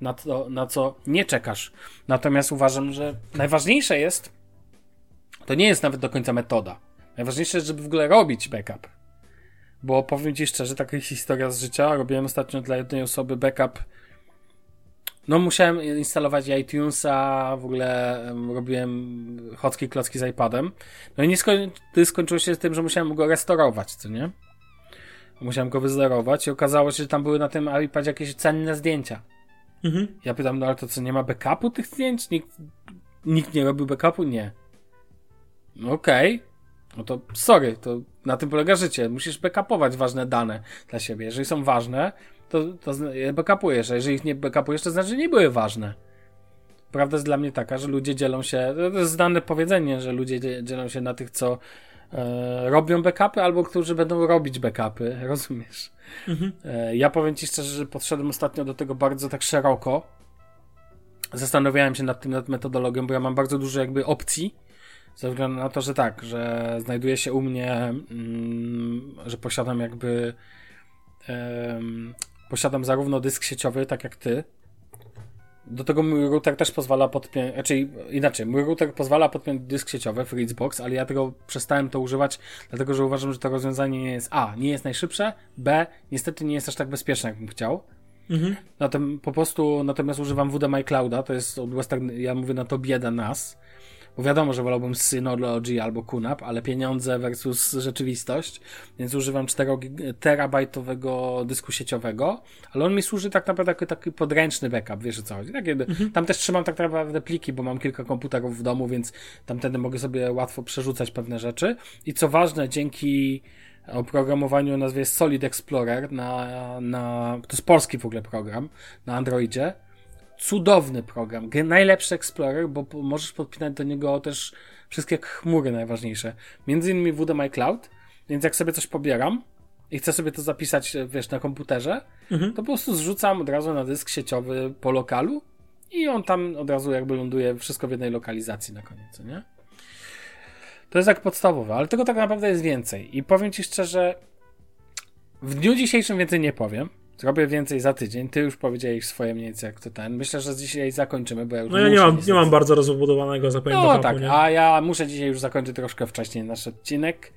na, to, na co nie czekasz. Natomiast uważam, że najważniejsze jest, to nie jest nawet do końca metoda. Najważniejsze jest, żeby w ogóle robić backup. Bo powiem Ci szczerze, taka historia z życia. Robiłem ostatnio dla jednej osoby backup no musiałem instalować iTunesa, w ogóle robiłem chocki klocki z iPadem. No i nie skoń skończyło się z tym, że musiałem go restaurować, co nie? Musiałem go wyzerować i okazało się, że tam były na tym iPadzie jakieś cenne zdjęcia. Mhm. Ja pytam, no ale to co, nie ma backupu tych zdjęć? Nikt, nikt nie robił backupu? Nie. No okej. Okay. No to sorry, to na tym polega życie. Musisz backupować ważne dane dla siebie. Jeżeli są ważne, to, to je backupujesz, a jeżeli ich nie backupujesz, to znaczy, że nie były ważne. Prawda jest dla mnie taka, że ludzie dzielą się, to jest znane powiedzenie, że ludzie dzielą się na tych, co e, robią backupy, albo którzy będą robić backupy, rozumiesz? Mhm. E, ja powiem Ci szczerze, że podszedłem ostatnio do tego bardzo tak szeroko. Zastanawiałem się nad tym, nad metodologią, bo ja mam bardzo dużo jakby opcji, ze względu na to, że tak, że znajduje się u mnie, mm, że posiadam jakby posiadam zarówno dysk sieciowy, tak jak ty. Do tego mój router też pozwala podpiąć, znaczy inaczej, mój router pozwala podpiąć dysk sieciowy Fritzbox, ale ja tego przestałem to używać, dlatego że uważam, że to rozwiązanie nie jest A, nie jest najszybsze, B, niestety nie jest aż tak bezpieczne, jakbym chciał. Mhm. Zatem po prostu, natomiast używam WD Clouda, to jest od Western, ja mówię na to bieda nas, bo wiadomo, że wolałbym Synology albo QNAP, ale pieniądze versus rzeczywistość, więc używam 4 terabajtowego dysku sieciowego, ale on mi służy tak naprawdę jako taki podręczny backup, wiesz o co chodzi. Tak, mhm. Tam też trzymam tak naprawdę pliki, bo mam kilka komputerów w domu, więc tamtędy mogę sobie łatwo przerzucać pewne rzeczy. I co ważne, dzięki oprogramowaniu o nazwie Solid Explorer na, na, to jest polski w ogóle program, na Androidzie, cudowny program, najlepszy Explorer, bo możesz podpinać do niego też wszystkie chmury najważniejsze. Między innymi WD Cloud, więc jak sobie coś pobieram i chcę sobie to zapisać, wiesz, na komputerze, mhm. to po prostu zrzucam od razu na dysk sieciowy po lokalu i on tam od razu jakby ląduje wszystko w jednej lokalizacji na koniec, nie? To jest tak podstawowe, ale tego tak naprawdę jest więcej. I powiem Ci szczerze, w dniu dzisiejszym więcej nie powiem, Zrobię więcej za tydzień. Ty już powiedziałeś swoje mniej więcej jak to ten. Myślę, że dzisiaj zakończymy, bo ja już No ja nie mam, nie mam bardzo rozbudowanego zapewne No tak, nie? a ja muszę dzisiaj już zakończyć troszkę wcześniej nasz odcinek,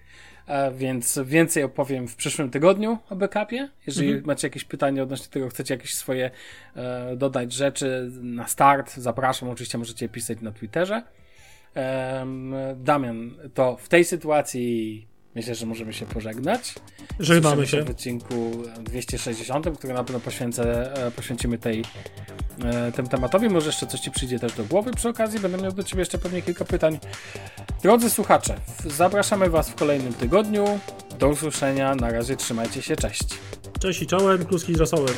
e, więc więcej opowiem w przyszłym tygodniu o backupie. Jeżeli mhm. macie jakieś pytania odnośnie tego, chcecie jakieś swoje e, dodać rzeczy na start, zapraszam. Oczywiście możecie pisać na Twitterze. Damian, to w tej sytuacji Myślę, że możemy się pożegnać. Żegnamy się. W odcinku 260, który na pewno poświęcę, e, poświęcimy tej, e, temu tematowi. Może jeszcze coś Ci przyjdzie też do głowy przy okazji. Będę miał do Ciebie jeszcze pewnie kilka pytań. Drodzy słuchacze, zapraszamy Was w kolejnym tygodniu. Do usłyszenia. Na razie trzymajcie się. Cześć. Cześć i czołem. Kluski z rosołem.